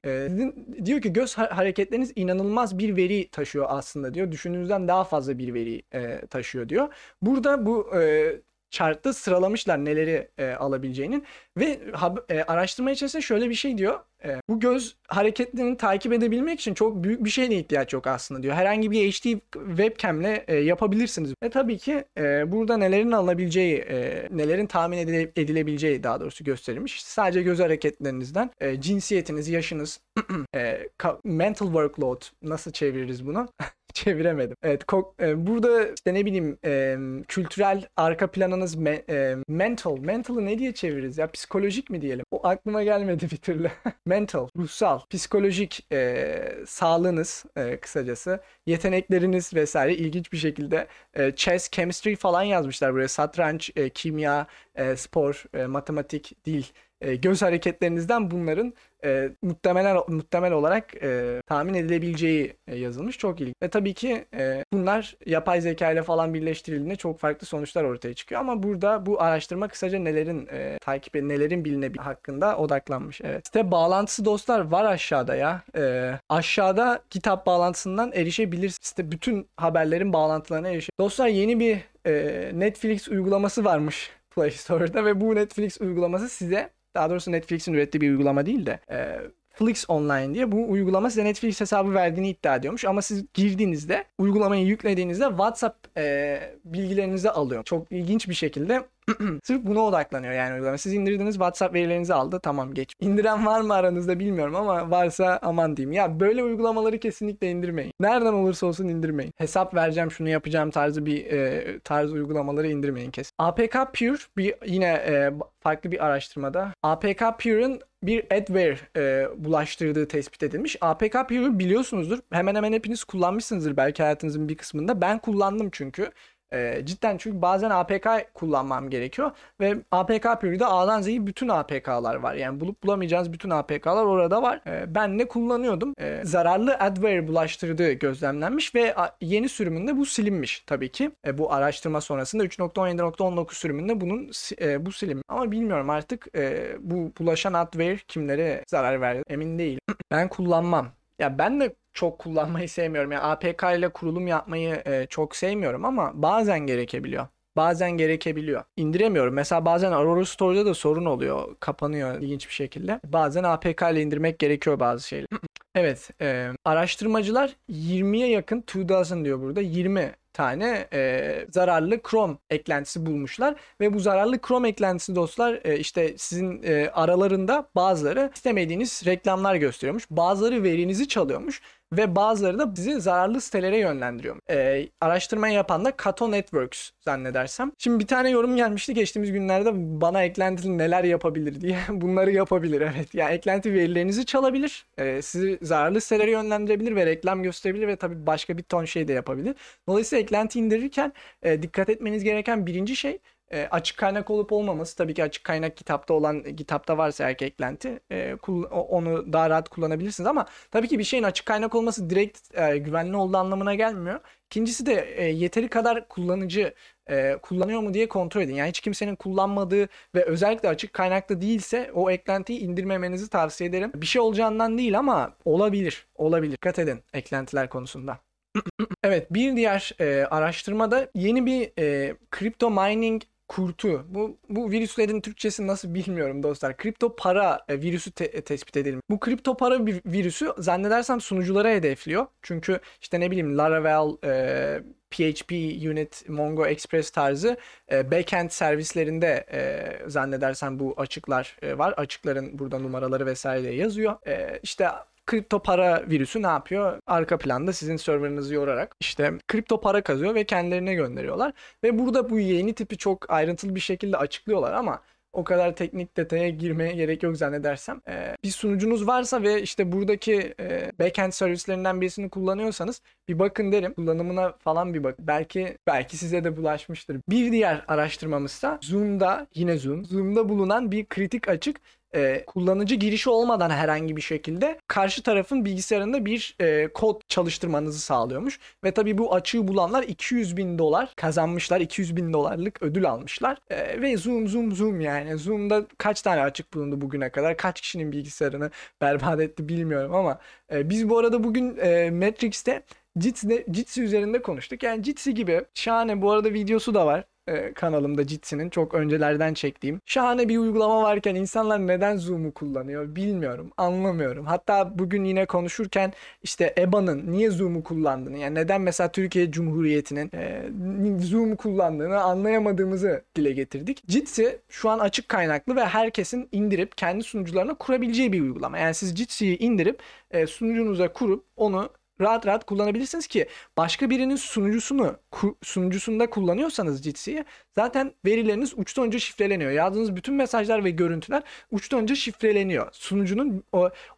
e, diyor ki göz hareketleriniz inanılmaz bir veri taşıyor aslında diyor. Düşündüğünüzden daha fazla bir veri e, taşıyor diyor. Burada bu e, chartta sıralamışlar neleri e, alabileceğinin ve e, araştırma içerisinde şöyle bir şey diyor. E, bu göz hareketlerini takip edebilmek için çok büyük bir şeye ihtiyaç yok aslında diyor. Herhangi bir HD webcamle e, yapabilirsiniz. Ve tabii ki e, burada nelerin alınabileceği, e, nelerin tahmin edile, edilebileceği daha doğrusu gösterilmiş. Sadece göz hareketlerinizden e, cinsiyetiniz, yaşınız, e, mental workload nasıl çeviririz bunu? çeviremedim. Evet e, burada işte ne bileyim e, kültürel arka planınız me, e, mental. Mental'ı ne diye çeviririz ya? Psikolojik mi diyelim? O aklıma gelmedi bir türlü. mental, ruhsal, psikolojik e, sağlığınız e, kısacası. Yetenekleriniz vesaire ilginç bir şekilde e, chess, chemistry falan yazmışlar buraya. Satranç, e, kimya, e, spor, e, matematik, dil e, göz hareketlerinizden bunların e, muhtemelen muhtemel olarak e, tahmin edilebileceği e, yazılmış. Çok ilginç. Ve tabii ki e, bunlar yapay zeka ile falan birleştirildiğinde çok farklı sonuçlar ortaya çıkıyor. Ama burada bu araştırma kısaca nelerin e, takip nelerin bilinebildiği hakkında odaklanmış. Evet. Site bağlantısı dostlar var aşağıda ya. E, aşağıda kitap bağlantısından erişebilirsiniz. Site bütün haberlerin bağlantılarına erişebilirsiniz. Dostlar yeni bir e, Netflix uygulaması varmış Play Store'da ve bu Netflix uygulaması size daha doğrusu Netflix'in ürettiği bir uygulama değil de e, Flix Online diye bu uygulama size Netflix hesabı verdiğini iddia ediyormuş. Ama siz girdiğinizde uygulamayı yüklediğinizde WhatsApp e, bilgilerinizi alıyor. Çok ilginç bir şekilde Sırf buna odaklanıyor yani uygulama. Siz indirdiniz WhatsApp verilerinizi aldı tamam geç. İndiren var mı aranızda bilmiyorum ama varsa aman diyeyim. Ya böyle uygulamaları kesinlikle indirmeyin. Nereden olursa olsun indirmeyin. Hesap vereceğim şunu yapacağım tarzı bir e, tarz uygulamaları indirmeyin kesin. APK Pure bir yine e, farklı bir araştırmada APK Pure'ın bir adware e, bulaştırdığı tespit edilmiş. APK Pure'u biliyorsunuzdur. Hemen hemen hepiniz kullanmışsınızdır belki hayatınızın bir kısmında. Ben kullandım çünkü. E, cidden çünkü bazen APK kullanmam gerekiyor ve APK periyodu A'dan Z'ye bütün APK'lar var. Yani bulup bulamayacağınız bütün APK'lar orada var. E, ben ne kullanıyordum? E, zararlı adware bulaştırdığı gözlemlenmiş ve yeni sürümünde bu silinmiş tabii ki. E, bu araştırma sonrasında 3.17.19 sürümünde bunun e, bu silim. Ama bilmiyorum artık e, bu bulaşan adware kimlere zarar verdi emin değilim. ben kullanmam. Ya ben de çok kullanmayı sevmiyorum. Yani APK ile kurulum yapmayı e, çok sevmiyorum ama bazen gerekebiliyor. Bazen gerekebiliyor. İndiremiyorum. Mesela bazen Aurora Store'da da sorun oluyor. Kapanıyor ilginç bir şekilde. Bazen APK ile indirmek gerekiyor bazı şeyler. evet. E, araştırmacılar 20'ye yakın 2000 diyor burada. 20 tane e, zararlı Chrome eklentisi bulmuşlar ve bu zararlı Chrome eklentisi dostlar e, işte sizin e, aralarında bazıları istemediğiniz reklamlar gösteriyormuş. Bazıları verinizi çalıyormuş ve bazıları da bizi zararlı sitelere yönlendiriyor. Ee, araştırmayı yapan da Kato Networks zannedersem. Şimdi bir tane yorum gelmişti geçtiğimiz günlerde bana eklentili neler yapabilir diye. Bunları yapabilir evet. Yani eklenti verilerinizi çalabilir. E, sizi zararlı sitelere yönlendirebilir ve reklam gösterebilir ve tabii başka bir ton şey de yapabilir. Dolayısıyla eklenti indirirken e, dikkat etmeniz gereken birinci şey E, açık kaynak olup olmaması tabii ki açık kaynak kitapta olan kitapta varsa eğer eklenti e, onu daha rahat kullanabilirsiniz ama tabii ki bir şeyin açık kaynak olması direkt e, güvenli olduğu anlamına gelmiyor. İkincisi de e, yeteri kadar kullanıcı e, kullanıyor mu diye kontrol edin. Yani hiç kimsenin kullanmadığı ve özellikle açık kaynaklı değilse o eklentiyi indirmemenizi tavsiye ederim. Bir şey olacağından değil ama olabilir. Olabilir. Dikkat edin eklentiler konusunda. evet bir diğer e, araştırmada yeni bir e, crypto mining kurtu. Bu bu virüslerin Türkçesi nasıl bilmiyorum dostlar. Kripto para e, virüsü te- e, tespit edelim. Bu kripto para bir virüsü zannedersem sunuculara hedefliyor. Çünkü işte ne bileyim Laravel, e, PHP Unit, Mongo Express tarzı e, backend servislerinde e, zannedersem bu açıklar e, var. Açıkların burada numaraları vesaire yazıyor. E, işte kripto para virüsü ne yapıyor? Arka planda sizin serverınızı yorarak işte kripto para kazıyor ve kendilerine gönderiyorlar. Ve burada bu yeni tipi çok ayrıntılı bir şekilde açıklıyorlar ama o kadar teknik detaya girmeye gerek yok zannedersem. Ee, bir sunucunuz varsa ve işte buradaki e, backend servislerinden birisini kullanıyorsanız bir bakın derim. Kullanımına falan bir bak. Belki belki size de bulaşmıştır. Bir diğer araştırmamızsa Zoom'da yine Zoom. Zoom'da bulunan bir kritik açık e, kullanıcı girişi olmadan herhangi bir şekilde karşı tarafın bilgisayarında bir e, kod çalıştırmanızı sağlıyormuş. Ve tabii bu açığı bulanlar 200 bin dolar kazanmışlar. 200 bin dolarlık ödül almışlar. E, ve zoom zoom zoom yani. Zoom'da kaç tane açık bulundu bugüne kadar? Kaç kişinin bilgisayarını berbat etti bilmiyorum ama e, biz bu arada bugün e, Matrix'te Jitsi, Jitsi üzerinde konuştuk. Yani Jitsi gibi şahane bu arada videosu da var e, kanalımda Jitsi'nin çok öncelerden çektiğim. Şahane bir uygulama varken insanlar neden Zoom'u kullanıyor bilmiyorum, anlamıyorum. Hatta bugün yine konuşurken işte EBA'nın niye Zoom'u kullandığını yani neden mesela Türkiye Cumhuriyeti'nin e, Zoom'u kullandığını anlayamadığımızı dile getirdik. Jitsi şu an açık kaynaklı ve herkesin indirip kendi sunucularına kurabileceği bir uygulama. Yani siz Jitsi'yi indirip e, sunucunuza kurup onu rahat rahat kullanabilirsiniz ki başka birinin sunucusunu sunucusunda kullanıyorsanız Jitsi'yi zaten verileriniz uçtan önce şifreleniyor. Yazdığınız bütün mesajlar ve görüntüler uçtan önce şifreleniyor. Sunucunun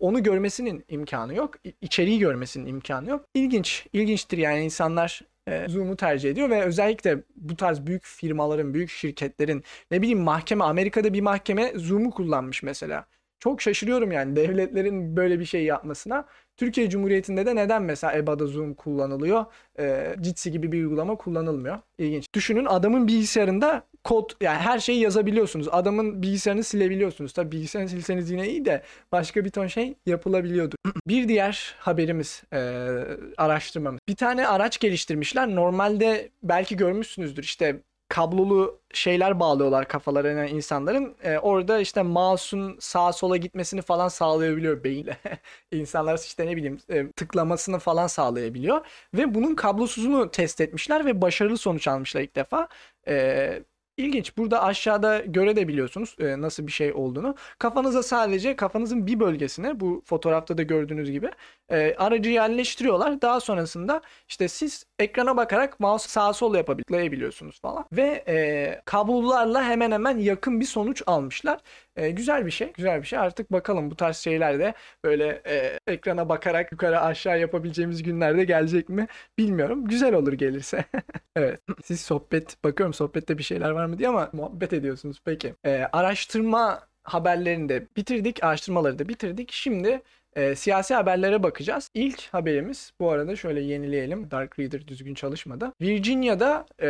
onu görmesinin imkanı yok. içeriği görmesinin imkanı yok. İlginç, ilginçtir yani insanlar e, Zoom'u tercih ediyor ve özellikle bu tarz büyük firmaların, büyük şirketlerin ne bileyim mahkeme Amerika'da bir mahkeme Zoom'u kullanmış mesela. Çok şaşırıyorum yani devletlerin böyle bir şey yapmasına. Türkiye Cumhuriyeti'nde de neden mesela EBA'da Zoom kullanılıyor? E, Jitsi gibi bir uygulama kullanılmıyor. İlginç. Düşünün adamın bilgisayarında kod yani her şeyi yazabiliyorsunuz. Adamın bilgisayarını silebiliyorsunuz. Tabii bilgisayarını silseniz yine iyi de başka bir ton şey yapılabiliyordu. bir diğer haberimiz, e, araştırmamız. Bir tane araç geliştirmişler. Normalde belki görmüşsünüzdür. İşte kablolu şeyler bağlıyorlar kafalarına insanların. E, orada işte mouse'un sağa sola gitmesini falan sağlayabiliyor beyinle. İnsanlar işte ne bileyim e, tıklamasını falan sağlayabiliyor. Ve bunun kablosuzunu test etmişler ve başarılı sonuç almışlar ilk defa. E, İlginç. Burada aşağıda görebiliyorsunuz e, nasıl bir şey olduğunu. Kafanıza sadece kafanızın bir bölgesine bu fotoğrafta da gördüğünüz gibi e, aracı yerleştiriyorlar. Daha sonrasında işte siz ekrana bakarak mouse sağ sol yapabiliyorsunuz falan. Ve e, kablolarla hemen hemen yakın bir sonuç almışlar. E, güzel bir şey. Güzel bir şey. Artık bakalım bu tarz şeyler de böyle e, ekrana bakarak yukarı aşağı yapabileceğimiz günlerde gelecek mi bilmiyorum. Güzel olur gelirse. evet. Siz sohbet bakıyorum sohbette bir şeyler var mı diye ama muhabbet ediyorsunuz. Peki. E, araştırma haberlerini de bitirdik. Araştırmaları da bitirdik. Şimdi e, siyasi haberlere bakacağız. İlk haberimiz bu arada şöyle yenileyelim. Dark Reader düzgün çalışmadı. Virginia'da e,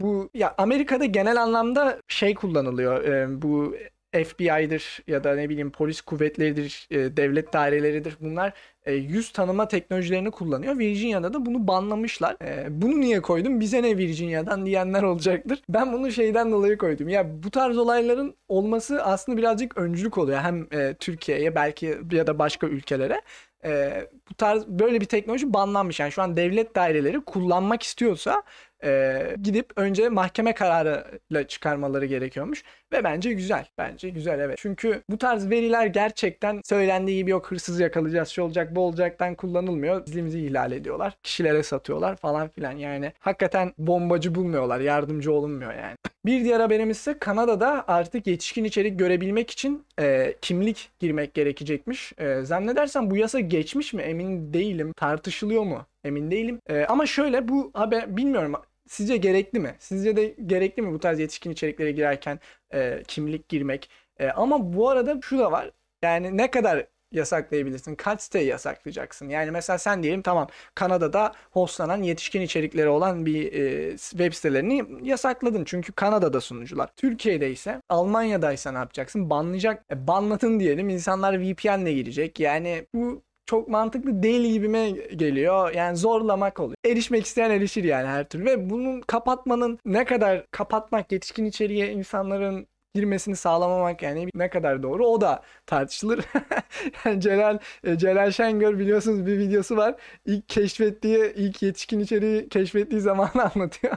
bu ya Amerika'da genel anlamda şey kullanılıyor. E, bu FBI'dir ya da ne bileyim polis kuvvetleridir, e, devlet daireleridir. Bunlar e, yüz tanıma teknolojilerini kullanıyor. Virginia'da da bunu banlamışlar. E, bunu niye koydum? Bize ne Virginia'dan diyenler olacaktır. Ben bunu şeyden dolayı koydum. Ya bu tarz olayların olması aslında birazcık öncülük oluyor. Hem e, Türkiye'ye belki ya da başka ülkelere. E, bu tarz böyle bir teknoloji banlanmış. Yani şu an devlet daireleri kullanmak istiyorsa e, gidip önce mahkeme kararıyla çıkarmaları gerekiyormuş. Ve bence güzel. Bence güzel evet. Çünkü bu tarz veriler gerçekten söylendiği gibi yok hırsız yakalayacağız, şu olacak, bu olacaktan kullanılmıyor. Gizlimizi ihlal ediyorlar. Kişilere satıyorlar falan filan. Yani hakikaten bombacı bulmuyorlar. Yardımcı olunmuyor yani. Bir diğer haberimiz ise Kanada'da artık yetişkin içerik görebilmek için e, kimlik girmek gerekecekmiş. E, zannedersem bu yasa geçmiş mi emin değilim. Tartışılıyor mu? Emin değilim. E, ama şöyle bu haber bilmiyorum sizce gerekli mi? Sizce de gerekli mi bu tarz yetişkin içeriklere girerken e, kimlik girmek? E, ama bu arada şu da var. Yani ne kadar yasaklayabilirsin? Kaç siteyi yasaklayacaksın? Yani mesela sen diyelim tamam Kanada'da hostlanan yetişkin içerikleri olan bir e, web sitelerini yasakladın. Çünkü Kanada'da sunucular. Türkiye'de ise Almanya'daysa ne yapacaksın? Banlayacak. E, banladın diyelim insanlar VPN'le girecek. Yani bu çok mantıklı değil gibime geliyor. Yani zorlamak oluyor. Erişmek isteyen erişir yani her türlü. Ve bunun kapatmanın ne kadar kapatmak yetişkin içeriğe insanların girmesini sağlamamak yani ne kadar doğru o da tartışılır. yani Celal e, Celal Şengör biliyorsunuz bir videosu var. İlk keşfettiği, ilk yetişkin içeriği keşfettiği zamanı anlatıyor.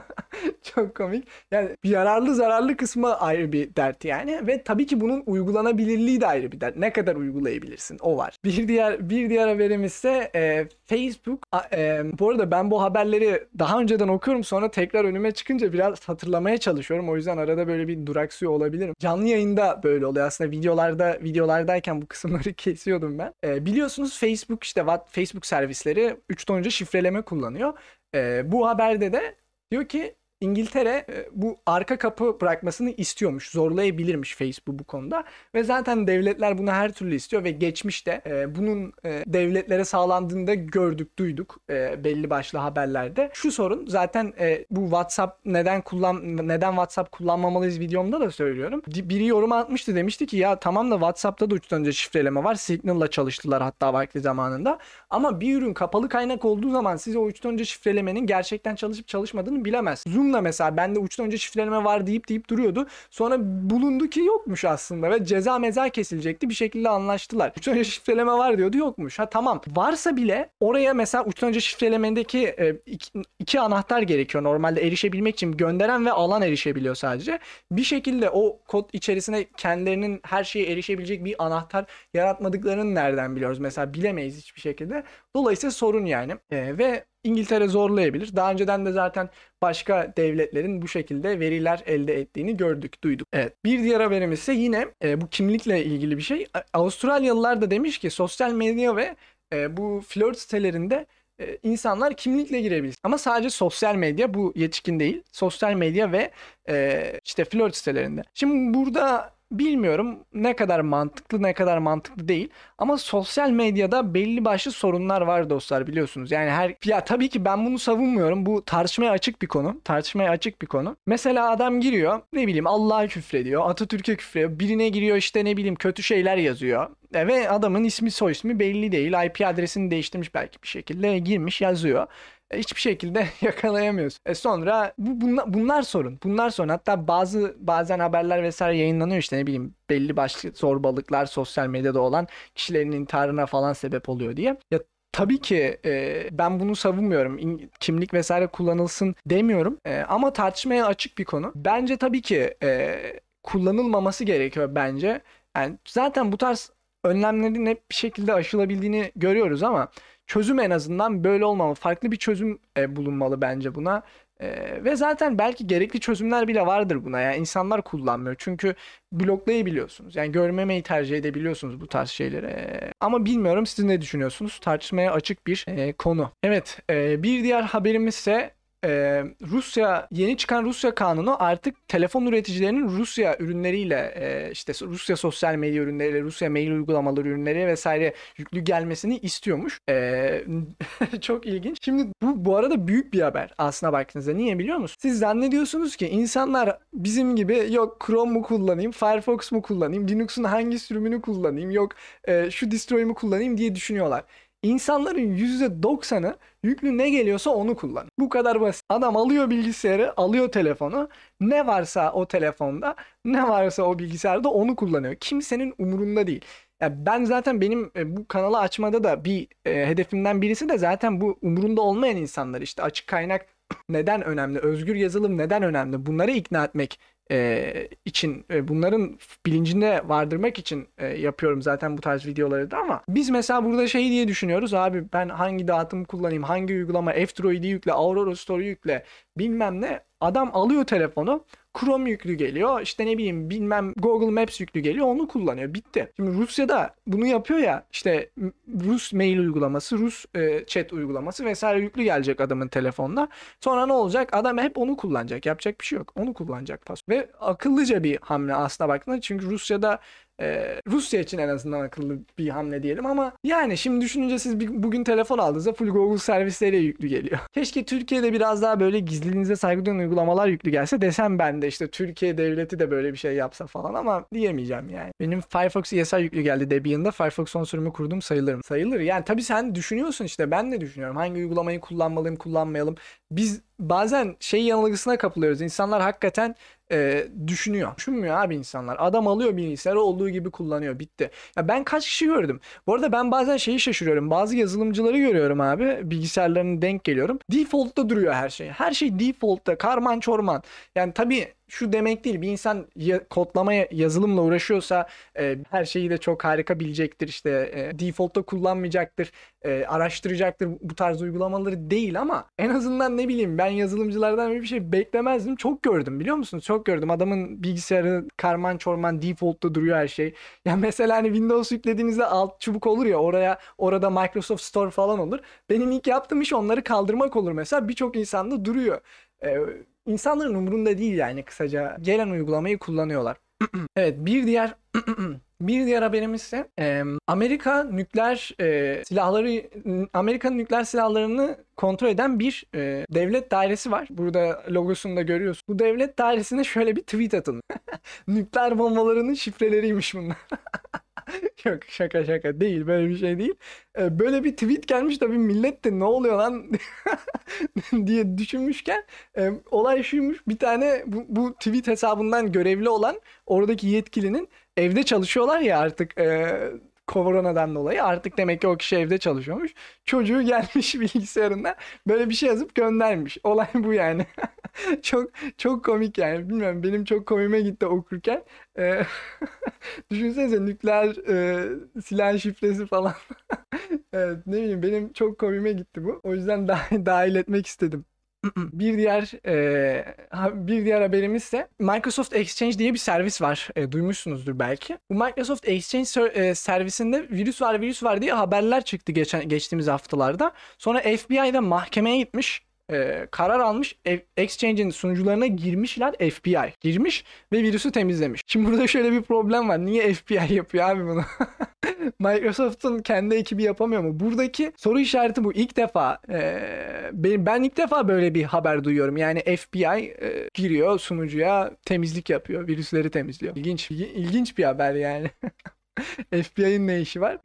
Çok komik. Yani yararlı zararlı kısmı ayrı bir dert yani ve tabii ki bunun uygulanabilirliği de ayrı bir dert. Ne kadar uygulayabilirsin o var. Bir diğer bir diğer haberimiz ise e, Facebook. E, bu arada ben bu haberleri daha önceden okuyorum sonra tekrar önüme çıkınca biraz hatırlamaya çalışıyorum. O yüzden arada böyle bir duraksıyor olabilirim. Canlı yayında böyle oluyor aslında videolarda videolardayken bu kısımları kesiyordum ben. E, biliyorsunuz Facebook işte Facebook servisleri 3 ton önce şifreleme kullanıyor. E, bu haberde de diyor ki İngiltere e, bu arka kapı bırakmasını istiyormuş. Zorlayabilirmiş Facebook bu konuda. Ve zaten devletler bunu her türlü istiyor ve geçmişte e, bunun e, devletlere sağlandığında gördük, duyduk e, belli başlı haberlerde. Şu sorun zaten e, bu WhatsApp neden kullan neden WhatsApp kullanmamalıyız videomda da söylüyorum. Biri yorum atmıştı demişti ki ya tamam da WhatsApp'ta da uçtan önce şifreleme var. Signal'la çalıştılar hatta vakti zamanında. Ama bir ürün kapalı kaynak olduğu zaman size o uçtan önce şifrelemenin gerçekten çalışıp çalışmadığını bilemez. Zoom da mesela bende uçtan önce şifreleme var deyip deyip duruyordu. Sonra bulundu ki yokmuş aslında ve ceza meza kesilecekti. Bir şekilde anlaştılar. Uçtan önce şifreleme var diyordu yokmuş. Ha tamam. Varsa bile oraya mesela uçtan önce şifrelemendeki e, iki, iki anahtar gerekiyor normalde erişebilmek için. Gönderen ve alan erişebiliyor sadece. Bir şekilde o kod içerisine kendilerinin her şeye erişebilecek bir anahtar yaratmadıklarını nereden biliyoruz? Mesela bilemeyiz hiçbir şekilde. Dolayısıyla sorun yani. E, ve İngiltere zorlayabilir. Daha önceden de zaten başka devletlerin bu şekilde veriler elde ettiğini gördük, duyduk. Evet. Bir diğer haberimiz ise yine e, bu kimlikle ilgili bir şey. Avustralyalılar da demiş ki sosyal medya ve e, bu flört sitelerinde e, insanlar kimlikle girebilir. Ama sadece sosyal medya bu yetişkin değil. Sosyal medya ve e, işte flört sitelerinde. Şimdi burada bilmiyorum ne kadar mantıklı ne kadar mantıklı değil. Ama sosyal medyada belli başlı sorunlar var dostlar biliyorsunuz. Yani her ya tabii ki ben bunu savunmuyorum. Bu tartışmaya açık bir konu. Tartışmaya açık bir konu. Mesela adam giriyor ne bileyim Allah'a küfrediyor. Atatürk'e küfrediyor. Birine giriyor işte ne bileyim kötü şeyler yazıyor. E, ve adamın ismi soy ismi belli değil. IP adresini değiştirmiş belki bir şekilde girmiş yazıyor. Hiçbir şekilde yakalayamıyoruz. E sonra bu bunlar, bunlar sorun. Bunlar sorun. Hatta bazı bazen haberler vesaire yayınlanıyor işte ne bileyim belli başlı zorbalıklar sosyal medyada olan kişilerin intiharına falan sebep oluyor diye. Ya Tabii ki e, ben bunu savunmuyorum. Kimlik vesaire kullanılsın demiyorum. E, ama tartışmaya açık bir konu. Bence tabii ki e, kullanılmaması gerekiyor bence. Yani zaten bu tarz önlemlerin hep bir şekilde aşılabildiğini görüyoruz ama çözüm en azından böyle olmamalı. Farklı bir çözüm e, bulunmalı bence buna. E, ve zaten belki gerekli çözümler bile vardır buna. Yani insanlar kullanmıyor. Çünkü bloklayabiliyorsunuz. Yani görmemeyi tercih edebiliyorsunuz bu tarz şeyleri. E, ama bilmiyorum siz ne düşünüyorsunuz? Tartışmaya açık bir e, konu. Evet e, bir diğer haberimiz ise e, Rusya yeni çıkan Rusya kanunu artık telefon üreticilerinin Rusya ürünleriyle e, işte Rusya sosyal medya ürünleri, Rusya mail uygulamaları ürünleri vesaire yüklü gelmesini istiyormuş. E, çok ilginç. Şimdi bu bu arada büyük bir haber aslına baktığınızda. Niye biliyor musunuz? Siz zannediyorsunuz ki insanlar bizim gibi yok Chrome mu kullanayım, Firefox mu kullanayım, Linux'un hangi sürümünü kullanayım, yok e, şu distroyu mu kullanayım diye düşünüyorlar. İnsanların %90'ı yüklü ne geliyorsa onu kullan. Bu kadar basit. Adam alıyor bilgisayarı, alıyor telefonu. Ne varsa o telefonda, ne varsa o bilgisayarda onu kullanıyor. Kimsenin umurunda değil. Yani ben zaten benim e, bu kanalı açmada da bir e, hedefimden birisi de zaten bu umurunda olmayan insanlar işte açık kaynak neden önemli, özgür yazılım neden önemli bunları ikna etmek e, için e, bunların bilincinde vardırmak için e, yapıyorum zaten bu tarz videoları da ama biz mesela burada şey diye düşünüyoruz abi ben hangi dağıtım kullanayım hangi uygulama F-Droid'i yükle Aurora Store'u yükle bilmem ne. Adam alıyor telefonu Chrome yüklü geliyor. İşte ne bileyim bilmem Google Maps yüklü geliyor. Onu kullanıyor. Bitti. Şimdi Rusya'da bunu yapıyor ya işte Rus mail uygulaması, Rus e, chat uygulaması vesaire yüklü gelecek adamın telefonuna. Sonra ne olacak? Adam hep onu kullanacak. Yapacak bir şey yok. Onu kullanacak. Ve akıllıca bir hamle aslında baktığında. Çünkü Rusya'da ee, Rusya için en azından akıllı bir hamle diyelim ama yani şimdi düşününce siz bir, bugün telefon aldığınızda full Google servisleriyle yüklü geliyor. Keşke Türkiye'de biraz daha böyle gizliliğinize saygı duyan uygulamalar yüklü gelse desem ben de işte Türkiye devleti de böyle bir şey yapsa falan ama diyemeyeceğim yani. Benim Firefox ESR yüklü geldi Debian'da Firefox son sürümü kurdum sayılır mı? Sayılır. Yani tabii sen düşünüyorsun işte ben de düşünüyorum. Hangi uygulamayı kullanmalıyım kullanmayalım. Biz bazen şey yanılgısına kapılıyoruz. İnsanlar hakikaten e, düşünüyor. Düşünmüyor abi insanlar. Adam alıyor bilgisayarı olduğu gibi kullanıyor. Bitti. Ya ben kaç kişi gördüm. Bu arada ben bazen şeyi şaşırıyorum. Bazı yazılımcıları görüyorum abi. Bilgisayarlarını denk geliyorum. Default'ta duruyor her şey. Her şey default'ta. Karman çorman. Yani tabii şu demek değil. Bir insan ya, kodlamaya yazılımla uğraşıyorsa e, her şeyi de çok harika bilecektir. İşte e, default'ta kullanmayacaktır. E, araştıracaktır bu tarz uygulamaları değil ama en azından ne bileyim ben yazılımcılardan bir şey beklemezdim. Çok gördüm biliyor musunuz? Çok gördüm. Adamın bilgisayarı karman çorman default'ta duruyor her şey. Ya mesela hani Windows yüklediğinizde alt çubuk olur ya oraya orada Microsoft Store falan olur. Benim ilk yaptığım iş onları kaldırmak olur mesela. Birçok insanda duruyor. Ee, insanların umurunda değil yani kısaca gelen uygulamayı kullanıyorlar. evet bir diğer bir diğer haberimiz ise Amerika nükleer silahları Amerika'nın nükleer silahlarını kontrol eden bir devlet dairesi var. Burada logosunu da görüyorsun. Bu devlet dairesine şöyle bir tweet atın. nükleer bombalarının şifreleriymiş bunlar. Yok şaka şaka değil böyle bir şey değil. Ee, böyle bir tweet gelmiş tabii millet de ne oluyor lan diye düşünmüşken e, olay şuymuş bir tane bu, bu tweet hesabından görevli olan oradaki yetkilinin evde çalışıyorlar ya artık e, koronadan dolayı artık demek ki o kişi evde çalışıyormuş. Çocuğu gelmiş bilgisayarında böyle bir şey yazıp göndermiş. Olay bu yani. çok çok komik yani. Bilmiyorum benim çok komime gitti okurken. Ee, düşünsenize nükleer e, silah şifresi falan. evet, ne bileyim benim çok komime gitti bu. O yüzden dahil, dahil etmek istedim. Bir diğer e, bir diğer haberimiz ise Microsoft Exchange diye bir servis var. E, duymuşsunuzdur belki. Bu Microsoft Exchange e, servisinde virüs var virüs var diye haberler çıktı geçen geçtiğimiz haftalarda. Sonra FBI'da mahkemeye gitmiş e, karar almış. Exchange'in sunucularına girmişler FBI. Girmiş ve virüsü temizlemiş. Şimdi burada şöyle bir problem var. Niye FBI yapıyor abi bunu? Microsoft'un kendi ekibi yapamıyor mu? Buradaki soru işareti bu. İlk defa e, ben, ben ilk defa böyle bir haber duyuyorum. Yani FBI e, giriyor sunucuya temizlik yapıyor. Virüsleri temizliyor. İlginç, ilginç bir haber yani. FBI'nin ne işi var?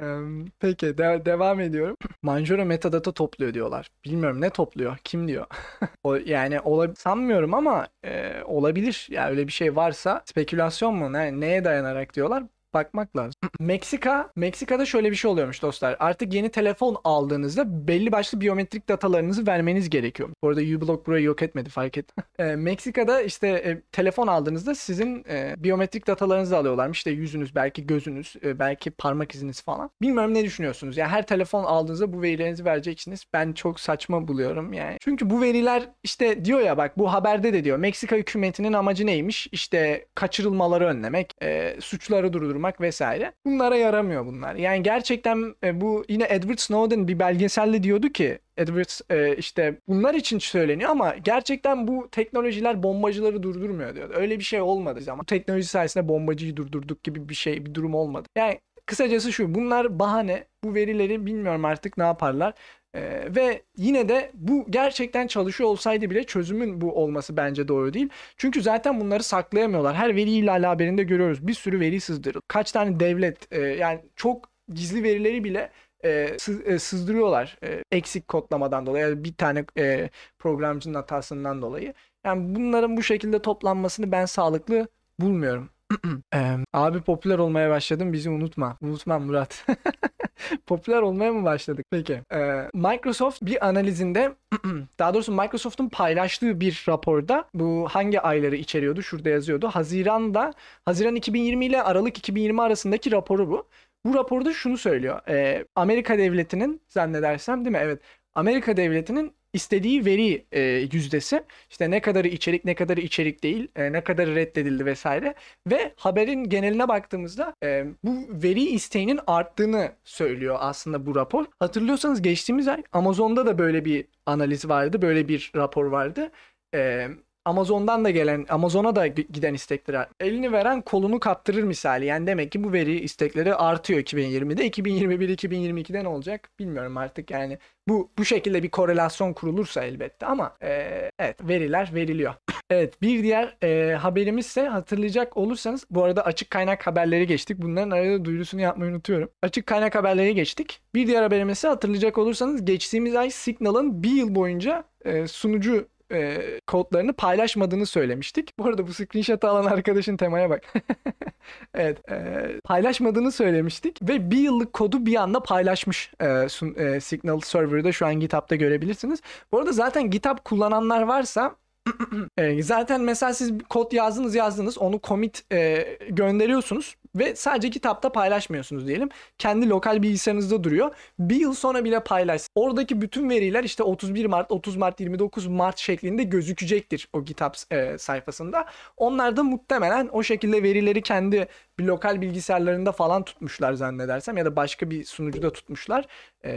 peki de- devam ediyorum. Manjaro metadata topluyor diyorlar. Bilmiyorum ne topluyor? Kim diyor? o, yani ola- sanmıyorum ama e, olabilir. Yani öyle bir şey varsa spekülasyon mu? Ne, neye dayanarak diyorlar? Bakmak lazım. Meksika, Meksika'da şöyle bir şey oluyormuş dostlar. Artık yeni telefon aldığınızda belli başlı biyometrik datalarınızı vermeniz gerekiyor. Bu arada uBlock burayı yok etmedi fark et. e, Meksika'da işte e, telefon aldığınızda sizin e, biyometrik datalarınızı alıyorlarmış. İşte yüzünüz, belki gözünüz, e, belki parmak iziniz falan. Bilmiyorum ne düşünüyorsunuz? Yani her telefon aldığınızda bu verilerinizi vereceksiniz. Ben çok saçma buluyorum yani. Çünkü bu veriler işte diyor ya bak bu haberde de diyor. Meksika hükümetinin amacı neymiş? İşte kaçırılmaları önlemek, e, suçları durdurmak oluşturmak vesaire. Bunlara yaramıyor bunlar. Yani gerçekten e, bu yine Edward Snowden bir belgeselde diyordu ki Edward e, işte bunlar için söyleniyor ama gerçekten bu teknolojiler bombacıları durdurmuyor diyordu. Öyle bir şey olmadı ama teknoloji sayesinde bombacıyı durdurduk gibi bir şey bir durum olmadı. Yani kısacası şu bunlar bahane bu verileri bilmiyorum artık ne yaparlar. Ee, ve yine de bu gerçekten çalışıyor olsaydı bile çözümün bu olması bence doğru değil. Çünkü zaten bunları saklayamıyorlar. Her veri ihlali haberinde görüyoruz. Bir sürü veri sızdırıldı. Kaç tane devlet e, yani çok gizli verileri bile e, sız, e, sızdırıyorlar e, eksik kodlamadan dolayı yani bir tane e, programcının hatasından dolayı. Yani bunların bu şekilde toplanmasını ben sağlıklı bulmuyorum. abi popüler olmaya başladım bizi unutma. Unutmam Murat. popüler olmaya mı başladık? Peki. Ee, Microsoft bir analizinde daha doğrusu Microsoft'un paylaştığı bir raporda bu hangi ayları içeriyordu? Şurada yazıyordu. Haziran'da Haziran 2020 ile Aralık 2020 arasındaki raporu bu. Bu raporda şunu söylüyor. Ee, Amerika devletinin zannedersem değil mi? Evet. Amerika devletinin istediği veri e, yüzdesi. İşte ne kadarı içerik ne kadarı içerik değil e, ne kadarı reddedildi vesaire. Ve haberin geneline baktığımızda e, bu veri isteğinin arttığını söylüyor aslında bu rapor. Hatırlıyorsanız geçtiğimiz ay Amazon'da da böyle bir analiz vardı. Böyle bir rapor vardı. E, Amazon'dan da gelen, Amazon'a da giden istekler elini veren kolunu kaptırır misali. Yani demek ki bu veri istekleri artıyor 2020'de. 2021 2022'de ne olacak bilmiyorum artık yani. Bu bu şekilde bir korelasyon kurulursa elbette ama e, evet veriler veriliyor. evet bir diğer e, haberimiz ise hatırlayacak olursanız bu arada açık kaynak haberleri geçtik. Bunların arada duyurusunu yapmayı unutuyorum. Açık kaynak haberleri geçtik. Bir diğer haberimiz ise hatırlayacak olursanız geçtiğimiz ay Signal'ın bir yıl boyunca e, sunucu e, kodlarını paylaşmadığını söylemiştik. Bu arada bu screenshot alan arkadaşın temaya bak. evet. E, paylaşmadığını söylemiştik ve bir yıllık kodu bir anda paylaşmış e, sun, e, Signal Server'da şu an GitHub'da görebilirsiniz. Bu arada zaten GitHub kullananlar varsa e, zaten mesela siz kod yazdınız yazdınız onu commit e, gönderiyorsunuz ve sadece kitapta paylaşmıyorsunuz diyelim. Kendi lokal bilgisayarınızda duruyor. Bir yıl sonra bile paylaş. Oradaki bütün veriler işte 31 Mart, 30 Mart, 29 Mart şeklinde gözükecektir o GitHub e, sayfasında. Onlar da muhtemelen o şekilde verileri kendi bir lokal bilgisayarlarında falan tutmuşlar zannedersem ya da başka bir sunucuda tutmuşlar. E,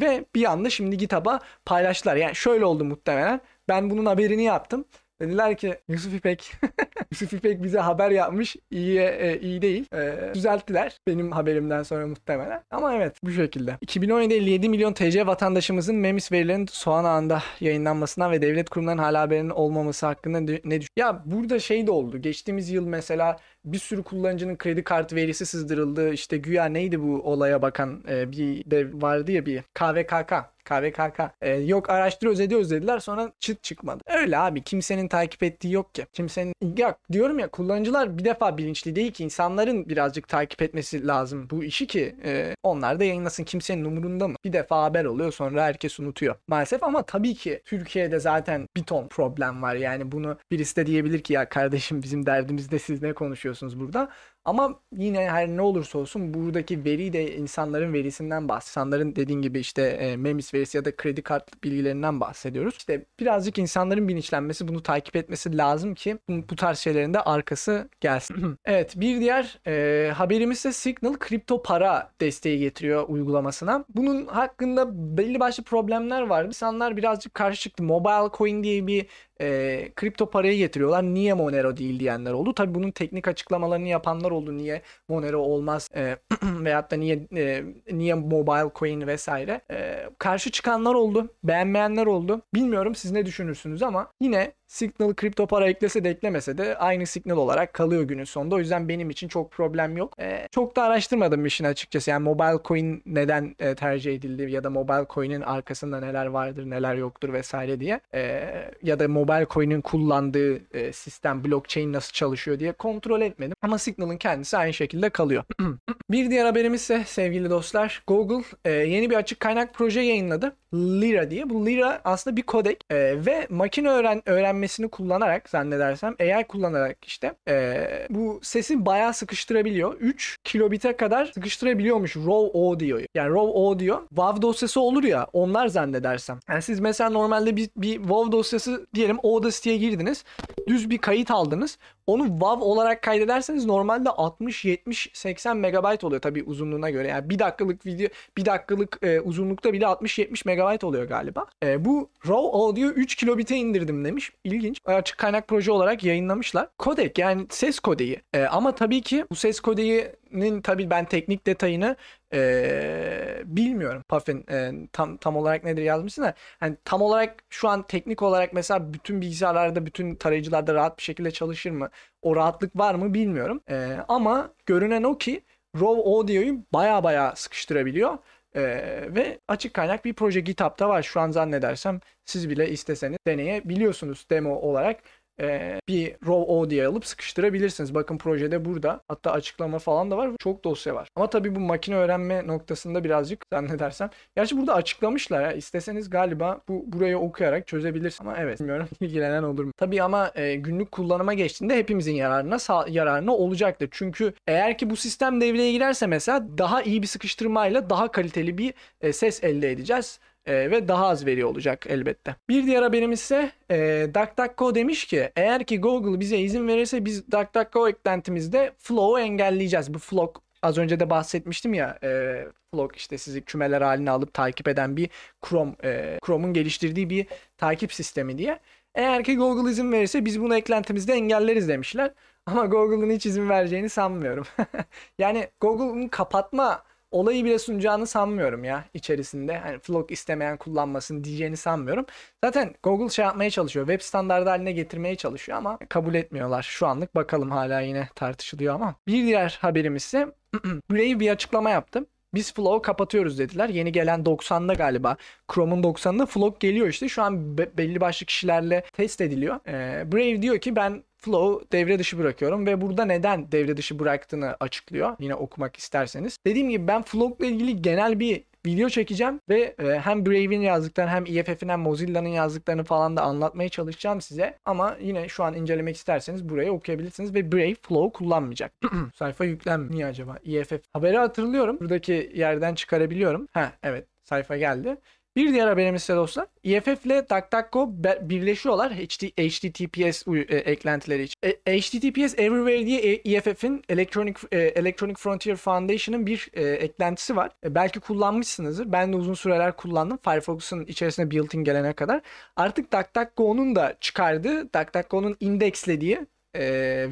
ve bir anda şimdi GitHub'a paylaştılar. Yani şöyle oldu muhtemelen. Ben bunun haberini yaptım. Dediler ki Yusuf İpek Yusuf İpek bize haber yapmış. İyiye e, iyi değil. E, düzelttiler benim haberimden sonra muhtemelen. Ama evet bu şekilde. 2017'de 57 milyon TC vatandaşımızın Memis verilerinin soğan ağında yayınlanmasından ve devlet kurumlarının hala haberinin olmaması hakkında ne düşünüyorsunuz? Ya burada şey de oldu. Geçtiğimiz yıl mesela bir sürü kullanıcının kredi kartı verisi sızdırıldı. İşte güya neydi bu olaya bakan e, bir de vardı ya bir KVKK. KVKK. E, yok araştırıyoruz ediyoruz dediler sonra çıt çıkmadı. Öyle abi kimsenin takip ettiği yok ki. Kimsenin ya diyorum ya kullanıcılar bir defa bilinçli değil ki insanların birazcık takip etmesi lazım bu işi ki e, onlar da yayınlasın. Kimsenin umurunda mı? Bir defa haber oluyor sonra herkes unutuyor. Maalesef ama tabii ki Türkiye'de zaten bir ton problem var. Yani bunu birisi de diyebilir ki ya kardeşim bizim derdimizde siz ne konuşuyorsunuz burada? Ama yine her ne olursa olsun buradaki veri de insanların verisinden bahsediyoruz. İnsanların dediğin gibi işte e, memis verisi ya da kredi kart bilgilerinden bahsediyoruz. İşte birazcık insanların bilinçlenmesi, bunu takip etmesi lazım ki bu, bu tarz şeylerin de arkası gelsin. evet bir diğer e, haberimiz ise Signal kripto para desteği getiriyor uygulamasına. Bunun hakkında belli başlı problemler var. İnsanlar birazcık karşı çıktı. Mobile Coin diye bir e, kripto parayı getiriyorlar. Niye Monero değil diyenler oldu. Tabi bunun teknik açıklamalarını yapanlar oldu. Niye Monero olmaz e, veyahut da niye e, niye mobile coin vesaire. E, karşı çıkanlar oldu. Beğenmeyenler oldu. Bilmiyorum siz ne düşünürsünüz ama yine Signal kripto para eklese de eklemese de aynı Signal olarak kalıyor günün sonunda. O yüzden benim için çok problem yok. Ee, çok da araştırmadım işin açıkçası. Yani mobile coin neden e, tercih edildi ya da mobile coin'in arkasında neler vardır neler yoktur vesaire diye. Ee, ya da mobile coin'in kullandığı e, sistem blockchain nasıl çalışıyor diye kontrol etmedim. Ama Signal'ın kendisi aynı şekilde kalıyor. bir diğer haberimiz ise sevgili dostlar Google e, yeni bir açık kaynak proje yayınladı. Lyra diye. Bu Lyra aslında bir kodek e, ve makine öğren öğrenmesini kullanarak zannedersem AI kullanarak işte e, bu sesi bayağı sıkıştırabiliyor. 3 kilobite kadar sıkıştırabiliyormuş raw audio'yu. Yani raw audio WAV dosyası olur ya onlar zannedersem. Yani siz mesela normalde bir, bir WAV dosyası diyelim Audacity'ye girdiniz. Düz bir kayıt aldınız. Onu WAV olarak kaydederseniz normalde 60, 70, 80 megabayt oluyor tabii uzunluğuna göre. Yani bir dakikalık video, bir dakikalık e, uzunlukta bile 60-70 megabayt oluyor galiba. E, bu RAW audio 3 kilobit'e indirdim demiş. İlginç. Açık kaynak proje olarak yayınlamışlar. Kodek yani ses kodeyi. E, ama tabii ki bu ses kodeğinin tabii ben teknik detayını ee, bilmiyorum Puffin e, tam tam olarak nedir yazmışsın da hani tam olarak şu an teknik olarak mesela bütün bilgisayarlarda bütün tarayıcılarda rahat bir şekilde çalışır mı? O rahatlık var mı bilmiyorum. Ee, ama görünen o ki RAW audio'yu baya baya sıkıştırabiliyor. Ee, ve açık kaynak bir proje GitHub'da var. Şu an zannedersem siz bile isteseniz deneyebiliyorsunuz demo olarak e, bir raw audio alıp sıkıştırabilirsiniz. Bakın projede burada. Hatta açıklama falan da var. Çok dosya var. Ama tabii bu makine öğrenme noktasında birazcık zannedersem. Gerçi burada açıklamışlar ya. İsteseniz galiba bu burayı okuyarak çözebilirsiniz. Ama evet bilmiyorum ilgilenen olur mu? Tabii ama e, günlük kullanıma geçtiğinde hepimizin yararına yararına olacaktır. Çünkü eğer ki bu sistem devreye girerse mesela daha iyi bir sıkıştırmayla daha kaliteli bir e, ses elde edeceğiz e, ve daha az veri olacak elbette. Bir diğer haberimiz ise e, DuckDuckGo demiş ki eğer ki Google bize izin verirse biz DuckDuckGo eklentimizde flow'u engelleyeceğiz. Bu flow az önce de bahsetmiştim ya e, Flock işte sizi kümeler haline alıp takip eden bir Chrome e, Chrome'un geliştirdiği bir takip sistemi diye. Eğer ki Google izin verirse biz bunu eklentimizde engelleriz demişler. Ama Google'ın hiç izin vereceğini sanmıyorum. yani Google'ın kapatma olayı bile sunacağını sanmıyorum ya içerisinde. Hani Flock istemeyen kullanmasın diyeceğini sanmıyorum. Zaten Google şey yapmaya çalışıyor. Web standardı haline getirmeye çalışıyor ama kabul etmiyorlar. Şu anlık bakalım hala yine tartışılıyor ama. Bir diğer haberimiz ise Brave bir açıklama yaptı. Biz Flow'u kapatıyoruz dediler. Yeni gelen 90'da galiba. Chrome'un 90'da Flow geliyor işte. Şu an be- belli başlı kişilerle test ediliyor. Ee, Brave diyor ki ben Flow devre dışı bırakıyorum ve burada neden devre dışı bıraktığını açıklıyor. Yine okumak isterseniz. Dediğim gibi ben Flow ile ilgili genel bir video çekeceğim ve e, hem Brave'in yazdıklarını hem EFF'in hem Mozilla'nın yazdıklarını falan da anlatmaya çalışacağım size. Ama yine şu an incelemek isterseniz burayı okuyabilirsiniz ve Brave Flow kullanmayacak. Sayfa yüklenmiyor. Acaba? EFF. Haberi hatırlıyorum. Buradaki yerden çıkarabiliyorum. Ha evet sayfa geldi. Bir diğer haberimiz ise dostlar EFF ile DuckDuckGo birleşiyorlar HD, HTTPS e, eklentileri için. E, HTTPS Everywhere diye EFF'in Electronic e, Electronic Frontier Foundation'ın bir e, eklentisi var. E, belki kullanmışsınızdır. Ben de uzun süreler kullandım. Firefox'un içerisine built-in gelene kadar. Artık DuckDuckGo'nun da çıkardığı, DuckDuckGo'nun indekslediği e,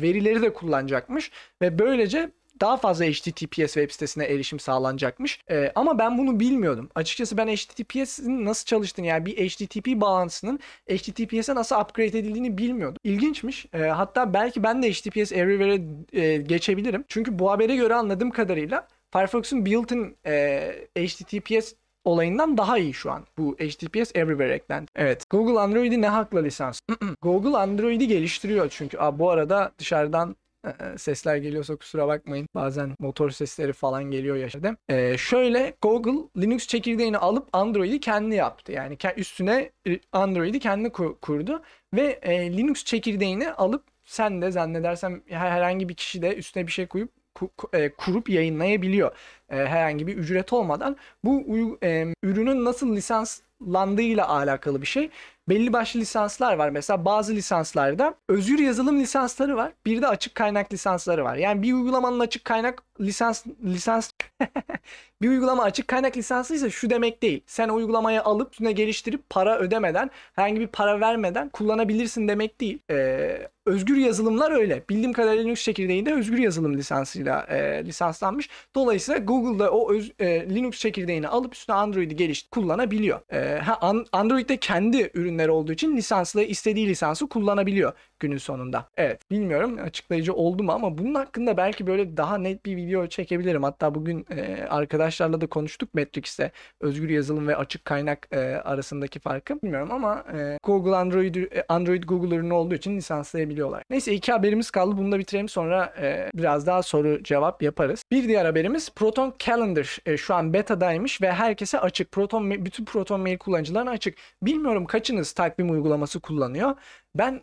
verileri de kullanacakmış ve böylece daha fazla HTTPS web sitesine erişim sağlanacakmış. Ee, ama ben bunu bilmiyordum. Açıkçası ben HTTPS'in nasıl çalıştığını yani bir HTTP bağlantısının HTTPS'e nasıl upgrade edildiğini bilmiyordum. İlginçmiş. Ee, hatta belki ben de HTTPS Everywhere'e e, geçebilirim. Çünkü bu habere göre anladığım kadarıyla Firefox'un built-in e, HTTPS olayından daha iyi şu an bu HTTPS Everywhere eklenti. Evet. Google Android'i ne hakla lisans? Google Android'i geliştiriyor çünkü. Aa, bu arada dışarıdan sesler geliyorsa kusura bakmayın. Bazen motor sesleri falan geliyor yaşadım. Ee, şöyle Google Linux çekirdeğini alıp Android'i kendi yaptı. Yani üstüne e, Android'i kendi kurdu ve e, Linux çekirdeğini alıp sen de zannedersem herhangi bir kişi de üstüne bir şey koyup e, kurup yayınlayabiliyor. E, herhangi bir ücret olmadan. Bu ürünün nasıl lisanslandığıyla alakalı bir şey belli başlı lisanslar var. Mesela bazı lisanslarda özgür yazılım lisansları var. Bir de açık kaynak lisansları var. Yani bir uygulamanın açık kaynak lisans lisans bir uygulama açık kaynak lisanslıysa şu demek değil. Sen uygulamayı alıp üstüne geliştirip para ödemeden, herhangi bir para vermeden kullanabilirsin demek değil. Ee, özgür yazılımlar öyle. Bildiğim kadarıyla Linux çekirdeğinde özgür yazılım lisansıyla e, lisanslanmış. Dolayısıyla Google'da o öz, e, Linux çekirdeğini alıp üstüne Android'i geliş kullanabiliyor. E, ha, Android'de kendi ürünleri olduğu için lisanslı istediği lisansı kullanabiliyor günün sonunda. Evet bilmiyorum açıklayıcı oldu mu ama bunun hakkında belki böyle daha net bir video çekebilirim. Hatta bugün e, arkadaşlarla da konuştuk Matrix'te özgür yazılım ve açık kaynak e, arasındaki farkı. Bilmiyorum ama e, Google Android e, Android Google ürünü olduğu için lisanslayabiliyorlar. Neyse iki haberimiz kaldı. Bunu da bitirelim sonra e, biraz daha soru cevap yaparız. Bir diğer haberimiz Proton Calendar e, şu an beta'daymış ve herkese açık. Proton bütün Proton Mail kullanıcılarına açık. Bilmiyorum kaçınız takvim uygulaması kullanıyor. Ben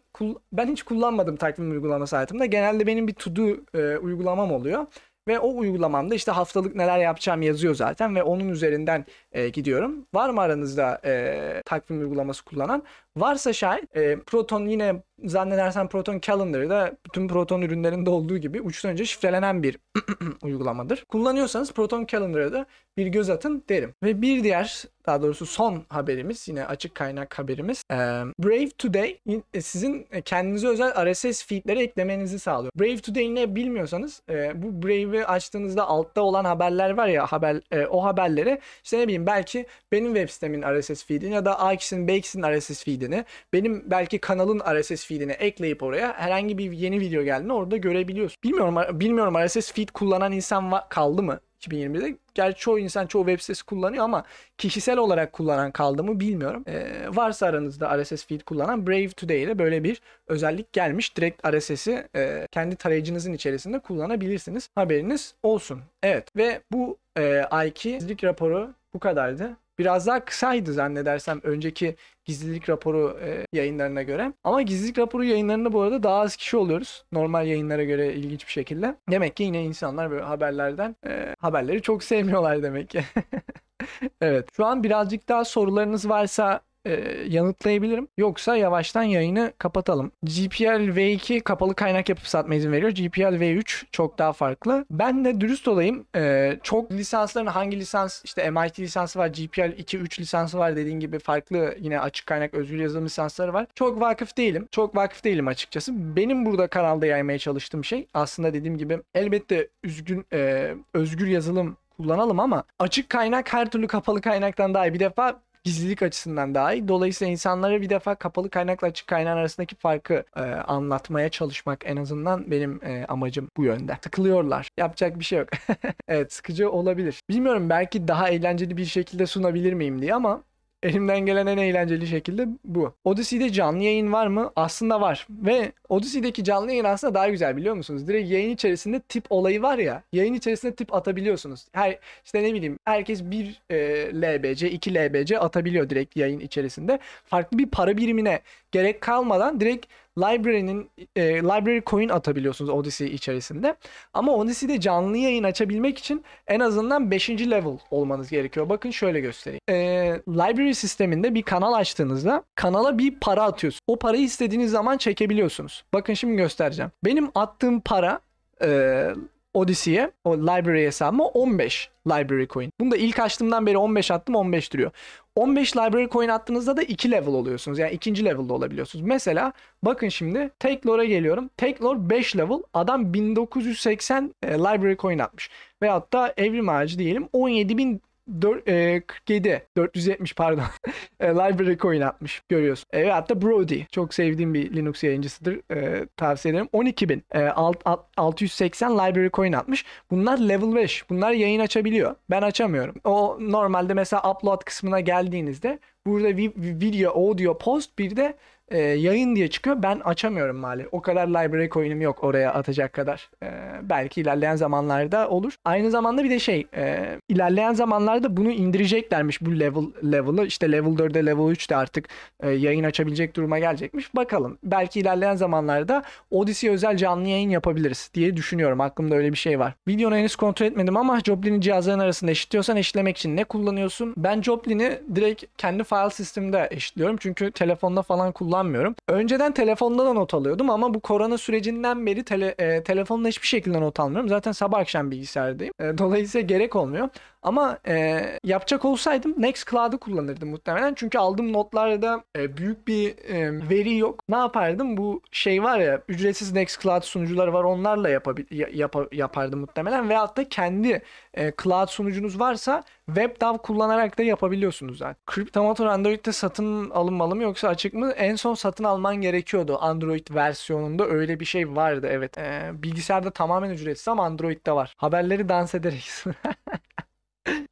ben hiç kullanmadım takvim uygulaması hayatımda. Genelde benim bir to do e, uygulamam oluyor. Ve o uygulamamda işte haftalık neler yapacağım yazıyor zaten ve onun üzerinden e, gidiyorum. Var mı aranızda e, takvim uygulaması kullanan? Varsa şayet e, Proton yine zannedersem Proton Calendar'da bütün Proton ürünlerinde olduğu gibi uçtan önce şifrelenen bir uygulamadır. Kullanıyorsanız Proton Calendar'a da bir göz atın derim. Ve bir diğer daha doğrusu son haberimiz yine açık kaynak haberimiz. E, Brave Today e, sizin kendinize özel RSS feedleri eklemenizi sağlıyor. Brave Today ne bilmiyorsanız e, bu Brave'i açtığınızda altta olan haberler var ya haber e, o haberleri işte ne bileyim belki benim web sitemin RSS feedini ya da Akis'in Bakes'in RSS feedini benim belki kanalın RSS feedini ekleyip oraya herhangi bir yeni video geldiğinde orada görebiliyorsun. Bilmiyorum bilmiyorum RSS feed kullanan insan kaldı mı? 2020'de. Gerçi çoğu insan çoğu web sitesi kullanıyor ama kişisel olarak kullanan kaldı mı bilmiyorum. Ee, varsa aranızda RSS feed kullanan Brave Today ile böyle bir özellik gelmiş. Direkt RSS'i e, kendi tarayıcınızın içerisinde kullanabilirsiniz. Haberiniz olsun. Evet ve bu e, gizlilik raporu bu kadardı. Biraz daha kısaydı zannedersem önceki gizlilik raporu e, yayınlarına göre. Ama gizlilik raporu yayınlarında bu arada daha az kişi oluyoruz. Normal yayınlara göre ilginç bir şekilde. Demek ki yine insanlar böyle haberlerden e, haberleri çok sevmiyorlar demek ki. evet. Şu an birazcık daha sorularınız varsa e, yanıtlayabilirim. Yoksa yavaştan yayını kapatalım. GPL V2 kapalı kaynak yapıp satma izin veriyor. GPL V3 çok daha farklı. Ben de dürüst olayım. E, çok lisansların hangi lisans işte MIT lisansı var, GPL 2 3 lisansı var dediğin gibi farklı yine açık kaynak özgür yazılım lisansları var. Çok vakıf değilim. Çok vakıf değilim açıkçası. Benim burada kanalda yaymaya çalıştığım şey aslında dediğim gibi elbette üzgün e, özgür yazılım kullanalım ama açık kaynak her türlü kapalı kaynaktan daha iyi. Bir defa gizlilik açısından daha iyi. Dolayısıyla insanlara bir defa kapalı kaynakla açık kaynağın arasındaki farkı e, anlatmaya çalışmak en azından benim e, amacım bu yönde. Sıkılıyorlar. Yapacak bir şey yok. evet sıkıcı olabilir. Bilmiyorum belki daha eğlenceli bir şekilde sunabilir miyim diye ama Elimden gelen en eğlenceli şekilde bu. Odyssey'de canlı yayın var mı? Aslında var. Ve Odyssey'deki canlı yayın aslında daha güzel biliyor musunuz? Direkt yayın içerisinde tip olayı var ya. Yayın içerisinde tip atabiliyorsunuz. Her işte ne bileyim herkes bir e, LBC, 2 LBC atabiliyor direkt yayın içerisinde. Farklı bir para birimine gerek kalmadan direkt library'nin e, library coin atabiliyorsunuz Odyssey içerisinde. Ama Odyssey'de canlı yayın açabilmek için en azından 5. level olmanız gerekiyor. Bakın şöyle göstereyim. E, library sisteminde bir kanal açtığınızda kanala bir para atıyorsunuz. O parayı istediğiniz zaman çekebiliyorsunuz. Bakın şimdi göstereceğim. Benim attığım para e, Odyssey'e o library hesabıma 15 library coin. Bunu da ilk açtığımdan beri 15 attım 15 duruyor. 15 library coin attığınızda da 2 level oluyorsunuz. Yani ikinci level'da olabiliyorsunuz. Mesela bakın şimdi Take geliyorum. Take Lore 5 level. Adam 1980 e, library coin atmış. Veyahut da evrim ağacı diyelim 17.000 4, e, 47 470 pardon e, library coin atmış görüyorsun. E, hatta Brody çok sevdiğim bir Linux yayıncısıdır e, tavsiye ederim. 12.000 e, alt, alt, 680 library coin atmış. Bunlar level 5. Bunlar yayın açabiliyor. Ben açamıyorum. O normalde mesela upload kısmına geldiğinizde burada video, audio, post bir de e, yayın diye çıkıyor. Ben açamıyorum maalesef. O kadar library coin'im yok oraya atacak kadar. E, belki ilerleyen zamanlarda olur. Aynı zamanda bir de şey e, ilerleyen zamanlarda bunu indireceklermiş bu level level'ı. İşte level 4'e level 3'te artık e, yayın açabilecek duruma gelecekmiş. Bakalım. Belki ilerleyen zamanlarda Odyssey özel canlı yayın yapabiliriz diye düşünüyorum. Aklımda öyle bir şey var. Videonu henüz kontrol etmedim ama Joblin'i cihazların arasında eşitliyorsan eşitlemek için ne kullanıyorsun? Ben Joblin'i direkt kendi file sistemimde eşitliyorum. Çünkü telefonda falan kullan kullanmıyorum. Önceden telefonda da not alıyordum ama bu korona sürecinden beri tele, e, telefonla hiçbir şekilde not almıyorum. Zaten sabah akşam bilgisayardayım. E, dolayısıyla gerek olmuyor. Ama e, yapacak olsaydım Nextcloud'u kullanırdım muhtemelen. Çünkü aldığım notlarda e, büyük bir e, veri yok. Ne yapardım? Bu şey var ya ücretsiz Nextcloud sunucuları var. Onlarla yapabil- yap yapardım muhtemelen. Veyahut da kendi e, cloud sunucunuz varsa WebDAV kullanarak da yapabiliyorsunuz zaten. Cryptomotor Android'de satın alınmalı mı yoksa açık mı? En son satın alman gerekiyordu. Android versiyonunda öyle bir şey vardı evet. E, bilgisayarda tamamen ücretsiz ama Android'de var. Haberleri dans ederek.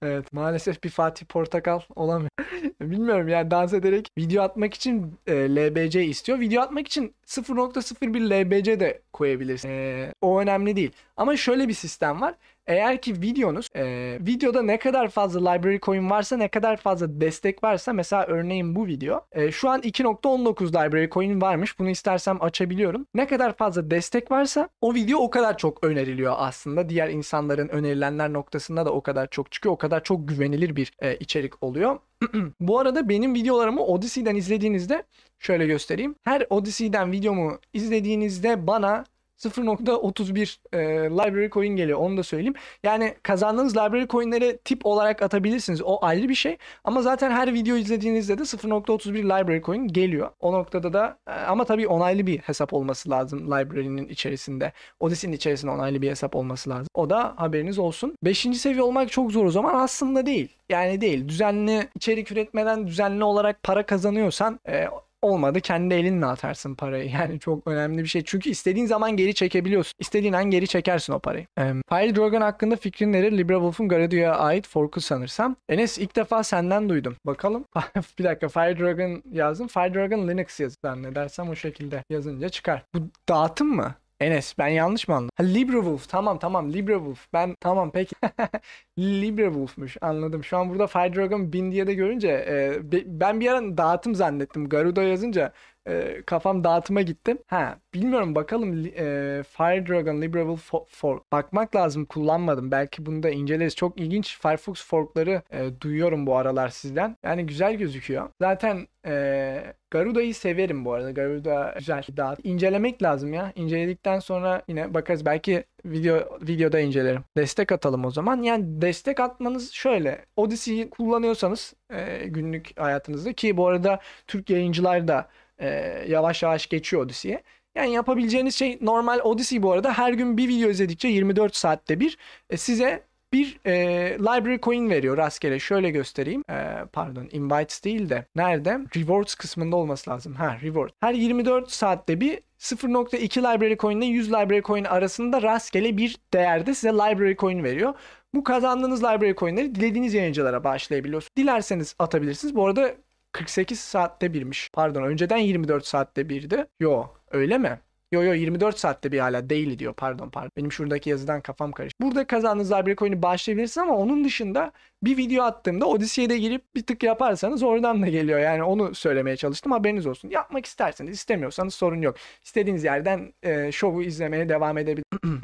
Evet maalesef bir Fatih Portakal olamıyor. Bilmiyorum yani dans ederek video atmak için e, LBC istiyor. Video atmak için 0.01 LBC de koyabilirsin. E, o önemli değil. Ama şöyle bir sistem var. Eğer ki videonuz e, videoda ne kadar fazla library coin varsa ne kadar fazla destek varsa mesela örneğin bu video e, şu an 2.19 library coin varmış bunu istersem açabiliyorum. Ne kadar fazla destek varsa o video o kadar çok öneriliyor aslında. Diğer insanların önerilenler noktasında da o kadar çok çıkıyor. O kadar çok güvenilir bir e, içerik oluyor. bu arada benim videolarımı Odyssey'den izlediğinizde şöyle göstereyim. Her Odyssey'den videomu izlediğinizde bana 0.31 e, library coin geliyor onu da söyleyeyim. Yani kazandığınız library coinleri tip olarak atabilirsiniz. O ayrı bir şey. Ama zaten her video izlediğinizde de 0.31 library coin geliyor. O noktada da e, ama tabii onaylı bir hesap olması lazım library'nin içerisinde. Odyssey'nin içerisinde onaylı bir hesap olması lazım. O da haberiniz olsun. Beşinci seviye olmak çok zor o zaman aslında değil. Yani değil. Düzenli içerik üretmeden düzenli olarak para kazanıyorsan e, olmadı kendi elinle atarsın parayı. Yani çok önemli bir şey. Çünkü istediğin zaman geri çekebiliyorsun. İstediğin an geri çekersin o parayı. Um, Fire Dragon hakkında fikrin nedir? LibraWolf'un Garadu'ya ait forku sanırsam. Enes ilk defa senden duydum. Bakalım. bir dakika Fire Dragon yazdım. Fire Dragon Linux yaz zannedersem o şekilde yazınca çıkar. Bu dağıtım mı? Enes ben yanlış mı anladım? Ha, LibreWolf tamam tamam LibreWolf ben tamam peki LibreWolf'muş anladım. Şu an burada Fire Dragon 1000 diye de görünce e, ben bir ara dağıtım zannettim. Garuda yazınca e, kafam dağıtıma gitti. Ha bilmiyorum bakalım e, Fire Dragon LibreWolf Fork bakmak lazım kullanmadım. Belki bunu da inceleriz. Çok ilginç Firefox forkları e, duyuyorum bu aralar sizden. Yani güzel gözüküyor. Zaten e, Garuda'yı severim bu arada. Garuda güzel. Daha incelemek lazım ya. İnceledikten sonra yine bakarız. Belki video videoda incelerim. Destek atalım o zaman. Yani destek atmanız şöyle. Odyssey'yi kullanıyorsanız e, günlük hayatınızda ki bu arada Türk yayıncılar da e, yavaş yavaş geçiyor Odyssey'ye. Yani yapabileceğiniz şey normal Odyssey bu arada her gün bir video izledikçe 24 saatte bir e, size bir e, library coin veriyor rastgele. Şöyle göstereyim. E, pardon invites değil de nerede? Rewards kısmında olması lazım. Ha reward. Her 24 saatte bir 0.2 library coin ile 100 library coin arasında rastgele bir değerde size library coin veriyor. Bu kazandığınız library coinleri dilediğiniz yayıncılara bağışlayabiliyorsunuz. Dilerseniz atabilirsiniz. Bu arada 48 saatte birmiş. Pardon önceden 24 saatte birdi. Yo öyle mi? Yo yo 24 saatte bir hala daily diyor pardon pardon. Benim şuradaki yazıdan kafam karıştı. Burada kazandığınız library coin'i bağışlayabilirsiniz ama onun dışında bir video attığımda Odyssey'e de girip bir tık yaparsanız oradan da geliyor. Yani onu söylemeye çalıştım haberiniz olsun. Yapmak isterseniz istemiyorsanız sorun yok. İstediğiniz yerden e, şovu izlemeye devam edebilirsiniz.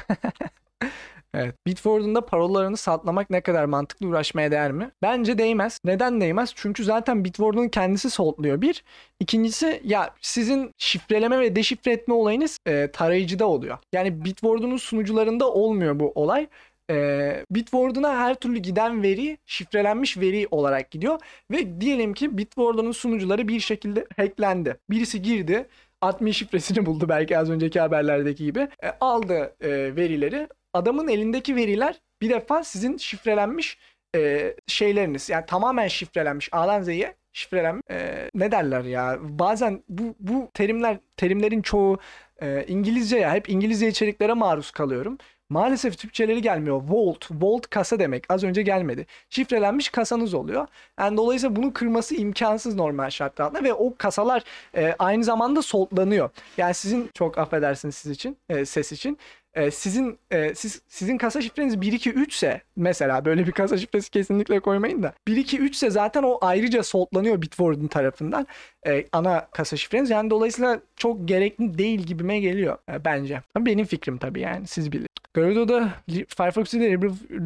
Evet. Bitforden'da parollarını satlamak ne kadar mantıklı uğraşmaya değer mi? Bence değmez. Neden değmez? Çünkü zaten Bitwarden'ın kendisi saltluyor bir. İkincisi ya sizin şifreleme ve deşifre etme olayınız e, tarayıcıda oluyor. Yani Bitwarden'ın sunucularında olmuyor bu olay. E, Bitwarden'a her türlü giden veri şifrelenmiş veri olarak gidiyor. Ve diyelim ki Bitwarden'ın sunucuları bir şekilde hacklendi. Birisi girdi admin şifresini buldu belki az önceki haberlerdeki gibi. E, aldı e, verileri adamın elindeki veriler bir defa sizin şifrelenmiş e, şeyleriniz. Yani tamamen şifrelenmiş. A'dan Z'ye şifrelenmiş. E, ne derler ya? Bazen bu, bu terimler terimlerin çoğu e, İngilizce ya. Hep İngilizce içeriklere maruz kalıyorum. Maalesef Türkçeleri gelmiyor. Vault, vault kasa demek. Az önce gelmedi. Şifrelenmiş kasanız oluyor. Yani dolayısıyla bunu kırması imkansız normal şartlarda ve o kasalar e, aynı zamanda soltlanıyor. Yani sizin çok affedersiniz siz için, e, ses için e, sizin e, siz sizin kasa şifreniz 1 2 3 ise mesela böyle bir kasa şifresi kesinlikle koymayın da 1 2 3 ise zaten o ayrıca saltlanıyor Bitwarden tarafından e, ana kasa şifreniz. Yani dolayısıyla çok gerekli değil gibime geliyor e, bence. Benim fikrim tabii yani siz bilin. Garudo'da Firefox ile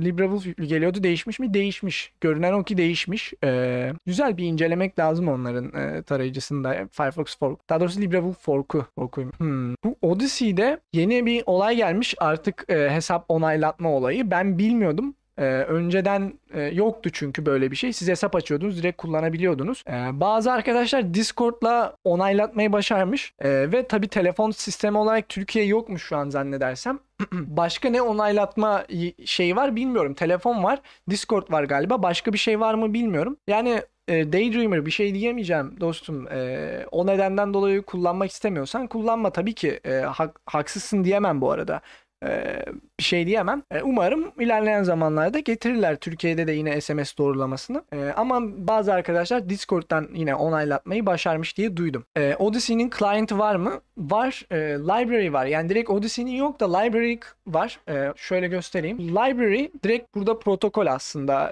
LibreWolf geliyordu. Değişmiş mi? Değişmiş. Görünen o ki değişmiş. Ee, güzel bir incelemek lazım onların e, tarayıcısında. Firefox Fork. Daha doğrusu LibreWolf Fork'u. Hmm. Bu Odyssey'de yeni bir olay gelmiş. Artık e, hesap onaylatma olayı. Ben bilmiyordum. Ee, önceden e, yoktu çünkü böyle bir şey. Siz hesap açıyordunuz, direkt kullanabiliyordunuz. Ee, bazı arkadaşlar Discord'la onaylatmayı başarmış. Ee, ve tabii telefon sistemi olarak Türkiye yokmuş şu an zannedersem. Başka ne onaylatma şeyi var bilmiyorum. Telefon var, Discord var galiba. Başka bir şey var mı bilmiyorum. Yani e, Daydreamer bir şey diyemeyeceğim dostum. E, o nedenden dolayı kullanmak istemiyorsan kullanma tabii ki. E, hak, haksızsın diyemem bu arada e, bir şey diyemem. E, umarım ilerleyen zamanlarda getirirler Türkiye'de de yine SMS doğrulamasını. E, ama bazı arkadaşlar Discord'dan yine onaylatmayı başarmış diye duydum. Odyssey'nin client'ı var mı? Var. Library var. Yani direkt Odyssey'nin yok da library var. Şöyle göstereyim. Library direkt burada protokol aslında.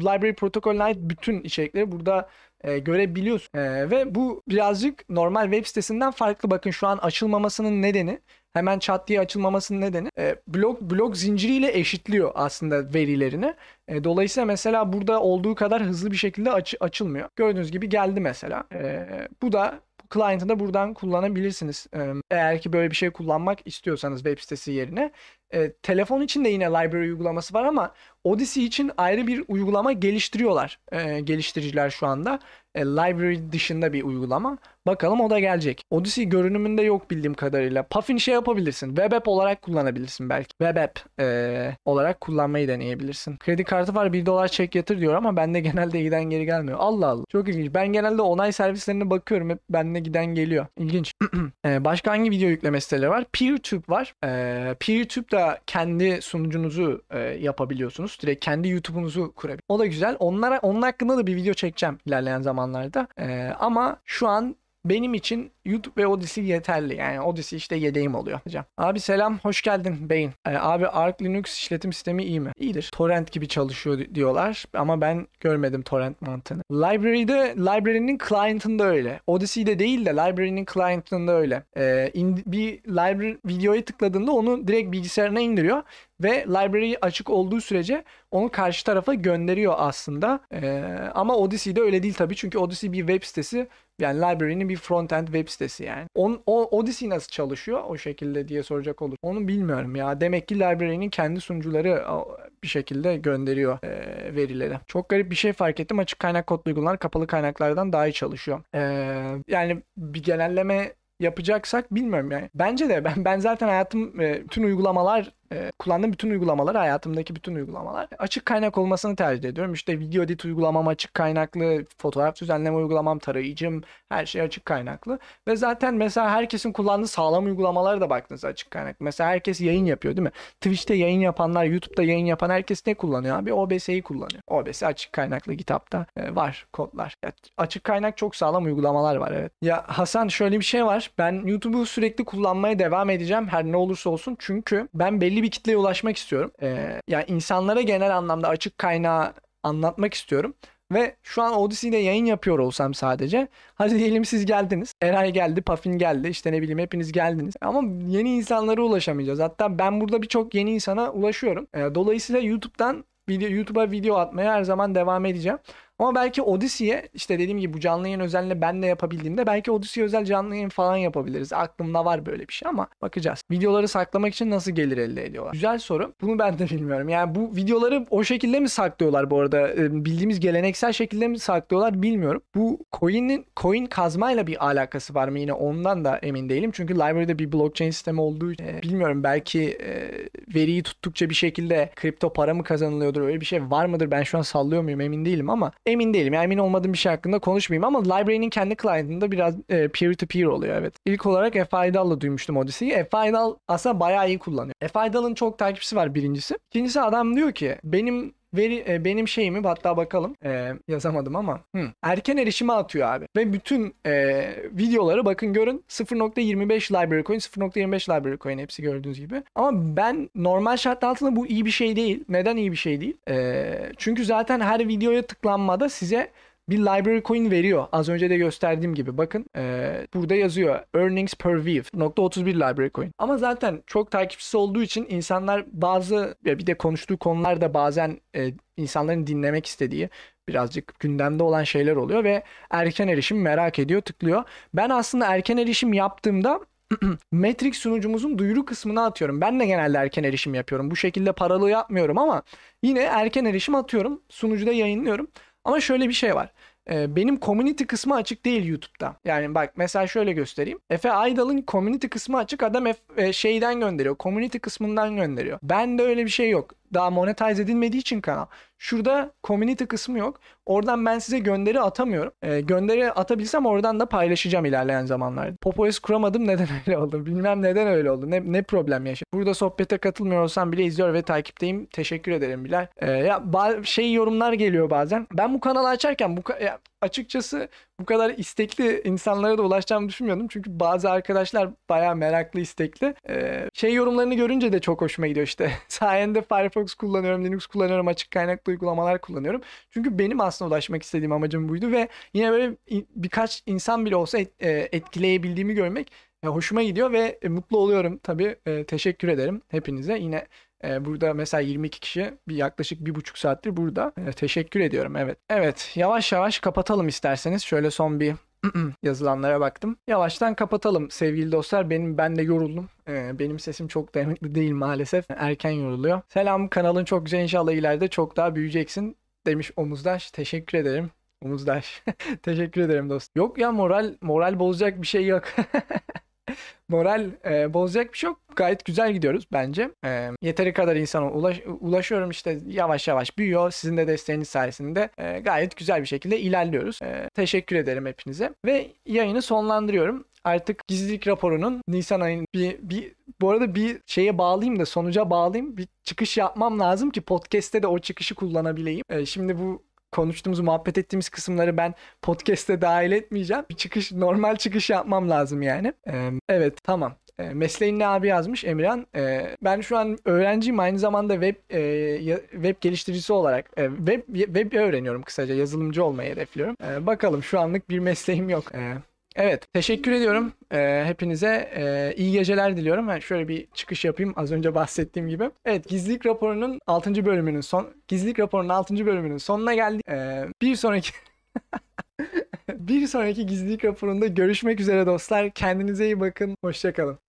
Library protokolüne ait bütün içerikleri burada e, görebiliyorsun. E, ve bu birazcık normal web sitesinden farklı. Bakın şu an açılmamasının nedeni hemen çat diye açılmamasının nedeni e, blok blok zinciriyle eşitliyor aslında verilerini. E, dolayısıyla mesela burada olduğu kadar hızlı bir şekilde aç, açılmıyor. Gördüğünüz gibi geldi mesela. E, bu da client'ı da buradan kullanabilirsiniz. E, eğer ki böyle bir şey kullanmak istiyorsanız web sitesi yerine. E, telefon için de yine library uygulaması var ama Odyssey için ayrı bir uygulama geliştiriyorlar e, geliştiriciler şu anda. E, library dışında bir uygulama. Bakalım o da gelecek. Odyssey görünümünde yok bildiğim kadarıyla. Puffin şey yapabilirsin. Web app olarak kullanabilirsin belki. Web app e, olarak kullanmayı deneyebilirsin. Kredi kartı var 1 dolar çek yatır diyor ama bende genelde giden geri gelmiyor. Allah Allah. Çok ilginç. Ben genelde onay servislerine bakıyorum. Hep bende giden geliyor. İlginç. e, başka hangi video yükleme siteleri var? PeerTube var. E, PeerTube'da kendi sunucunuzu e, yapabiliyorsunuz. Direkt kendi YouTube'unuzu kurabiliyorsunuz. O da güzel. Onlara onun hakkında da bir video çekeceğim ilerleyen zamanlarda. E, ama şu an benim için YouTube ve Odyssey yeterli. Yani Odyssey işte yedeğim oluyor hocam. Abi selam, hoş geldin Beyin. Ee, abi Arch Linux işletim sistemi iyi mi? İyidir. Torrent gibi çalışıyor diyorlar ama ben görmedim torrent mantığını. Library'de, library'nin client'ında öyle. Odyssey'de değil de library'nin client'ında öyle. Ee, in, bir library videoya tıkladığında onu direkt bilgisayarına indiriyor ve library açık olduğu sürece onu karşı tarafa gönderiyor aslında. Ee, ama Odyssey'de öyle değil tabii çünkü Odyssey bir web sitesi yani library'nin bir front-end web sitesi yani. On, o Odyssey nasıl çalışıyor o şekilde diye soracak olur. Onu bilmiyorum ya. Demek ki library'nin kendi sunucuları bir şekilde gönderiyor e, verileri. Çok garip bir şey fark ettim. Açık kaynak kodlu uygulamalar kapalı kaynaklardan daha iyi çalışıyor. E, yani bir genelleme yapacaksak bilmiyorum yani. Bence de ben ben zaten hayatım e, bütün uygulamalar e, kullandığım bütün uygulamalar hayatımdaki bütün uygulamalar açık kaynak olmasını tercih ediyorum. İşte video edit uygulamam açık kaynaklı, fotoğraf düzenleme uygulamam, tarayıcım her şey açık kaynaklı. Ve zaten mesela herkesin kullandığı sağlam uygulamalara da baktınız açık kaynaklı. Mesela herkes yayın yapıyor değil mi? Twitch'te yayın yapanlar, YouTube'da yayın yapan herkes ne kullanıyor abi? OBS'yi kullanıyor. OBS açık kaynaklı GitHub'da e, var kodlar. Ya, açık kaynak çok sağlam uygulamalar var evet. Ya Hasan şöyle bir şey var. Ben YouTube'u sürekli kullanmaya devam edeceğim her ne olursa olsun. Çünkü ben belli belli bir kitleye ulaşmak istiyorum. Ee, yani insanlara genel anlamda açık kaynağı anlatmak istiyorum. Ve şu an Odyssey'de yayın yapıyor olsam sadece. Hadi diyelim siz geldiniz. Eray geldi, Puffin geldi. işte ne bileyim hepiniz geldiniz. Ama yeni insanlara ulaşamayacağız. Hatta ben burada birçok yeni insana ulaşıyorum. Ee, dolayısıyla YouTube'dan YouTube'a video atmaya her zaman devam edeceğim. Ama belki Odyssey'e işte dediğim gibi bu canlı yayın özelliğini ben de yapabildiğimde belki Odyssey özel canlı yayın falan yapabiliriz. Aklımda var böyle bir şey ama bakacağız. Videoları saklamak için nasıl gelir elde ediyorlar? Güzel soru. Bunu ben de bilmiyorum. Yani bu videoları o şekilde mi saklıyorlar bu arada? Ee, bildiğimiz geleneksel şekilde mi saklıyorlar bilmiyorum. Bu coin'in coin kazmayla bir alakası var mı yine ondan da emin değilim. Çünkü library'de bir blockchain sistemi olduğu için e, bilmiyorum belki e, veriyi tuttukça bir şekilde kripto para mı kazanılıyordur öyle bir şey var mıdır? Ben şu an sallıyor muyum emin değilim ama emin değilim. Yani emin olmadığım bir şey hakkında konuşmayayım ama library'nin kendi client'ında biraz e, peer to peer oluyor evet. İlk olarak F-Idal'la duymuştum Odyssey'i. F-Idal aslında bayağı iyi kullanıyor. F-Idal'ın çok takipçisi var birincisi. İkincisi adam diyor ki benim veri e, benim şeyimi hatta bakalım e, yazamadım ama hı, erken erişime atıyor abi. Ve bütün e, videoları bakın görün 0.25 library coin 0.25 library coin hepsi gördüğünüz gibi. Ama ben normal şartlar altında bu iyi bir şey değil. Neden iyi bir şey değil? E, çünkü zaten her videoya tıklanmada size bir library coin veriyor. Az önce de gösterdiğim gibi. Bakın e, burada yazıyor. Earnings per view. Nokta 31 library coin. Ama zaten çok takipçisi olduğu için insanlar bazı bir de konuştuğu konularda bazen e, insanların dinlemek istediği birazcık gündemde olan şeyler oluyor ve erken erişim merak ediyor, tıklıyor. Ben aslında erken erişim yaptığımda Matrix sunucumuzun duyuru kısmına atıyorum. Ben de genelde erken erişim yapıyorum. Bu şekilde paralı yapmıyorum ama yine erken erişim atıyorum. Sunucuda yayınlıyorum. Ama şöyle bir şey var. Ee, benim community kısmı açık değil YouTube'da. Yani bak mesela şöyle göstereyim. Efe Aydal'ın community kısmı açık. Adam F, e, şeyden gönderiyor. Community kısmından gönderiyor. Ben de öyle bir şey yok. Daha monetize edilmediği için kanal. Şurada community kısmı yok. Oradan ben size gönderi atamıyorum. E, gönderi atabilsem oradan da paylaşacağım ilerleyen zamanlarda. PopoS kuramadım neden öyle oldu? Bilmem neden öyle oldu. Ne, ne problem yaşadım. Burada sohbete katılmıyor bile izliyor ve takipteyim. Teşekkür ederim Bilal. E, ya şey yorumlar geliyor bazen. Ben bu kanalı açarken bu ya, açıkçası bu kadar istekli insanlara da ulaşacağımı düşünmüyordum. Çünkü bazı arkadaşlar bayağı meraklı, istekli. Ee, şey yorumlarını görünce de çok hoşuma gidiyor işte. Sayende Firefox kullanıyorum, Linux kullanıyorum, açık kaynaklı uygulamalar kullanıyorum. Çünkü benim aslında ulaşmak istediğim amacım buydu ve yine böyle birkaç insan bile olsa et, e, etkileyebildiğimi görmek e, hoşuma gidiyor ve e, mutlu oluyorum tabii. Teşekkür ederim hepinize. Yine burada mesela 22 kişi bir yaklaşık bir buçuk saattir burada. Ee, teşekkür ediyorum evet. Evet yavaş yavaş kapatalım isterseniz. Şöyle son bir yazılanlara baktım. Yavaştan kapatalım sevgili dostlar. Benim ben de yoruldum. Ee, benim sesim çok dayanıklı değil maalesef. Erken yoruluyor. Selam kanalın çok güzel inşallah ileride çok daha büyüyeceksin demiş Omuzdaş. Teşekkür ederim. Omuzdaş. Teşekkür ederim dost. Yok ya moral moral bozacak bir şey yok. moral e, bozacak bir şey yok. Gayet güzel gidiyoruz bence. E, yeteri kadar insana ulaş, ulaşıyorum işte yavaş yavaş büyüyor. Sizin de desteğiniz sayesinde e, gayet güzel bir şekilde ilerliyoruz. E, teşekkür ederim hepinize. Ve yayını sonlandırıyorum artık gizlilik raporunun Nisan ayının bir, bir bu arada bir şeye bağlayayım da sonuca bağlayayım. Bir çıkış yapmam lazım ki podcast'te de o çıkışı kullanabileyim. Ee, şimdi bu konuştuğumuz, muhabbet ettiğimiz kısımları ben podcast'te dahil etmeyeceğim. Bir çıkış, normal çıkış yapmam lazım yani. Ee, evet tamam. E, mesleğin ne abi yazmış Emirhan. E, ben şu an öğrenciyim aynı zamanda web e, web geliştiricisi olarak e, web web öğreniyorum kısaca yazılımcı olmayı hedefliyorum. E, bakalım şu anlık bir mesleğim yok. E, Evet, teşekkür ediyorum e, hepinize. E, iyi geceler diliyorum. Ben şöyle bir çıkış yapayım az önce bahsettiğim gibi. Evet, gizlilik raporunun 6. bölümünün son gizlilik raporunun 6. bölümünün sonuna geldik. E, bir sonraki bir sonraki gizlilik raporunda görüşmek üzere dostlar. Kendinize iyi bakın. Hoşçakalın.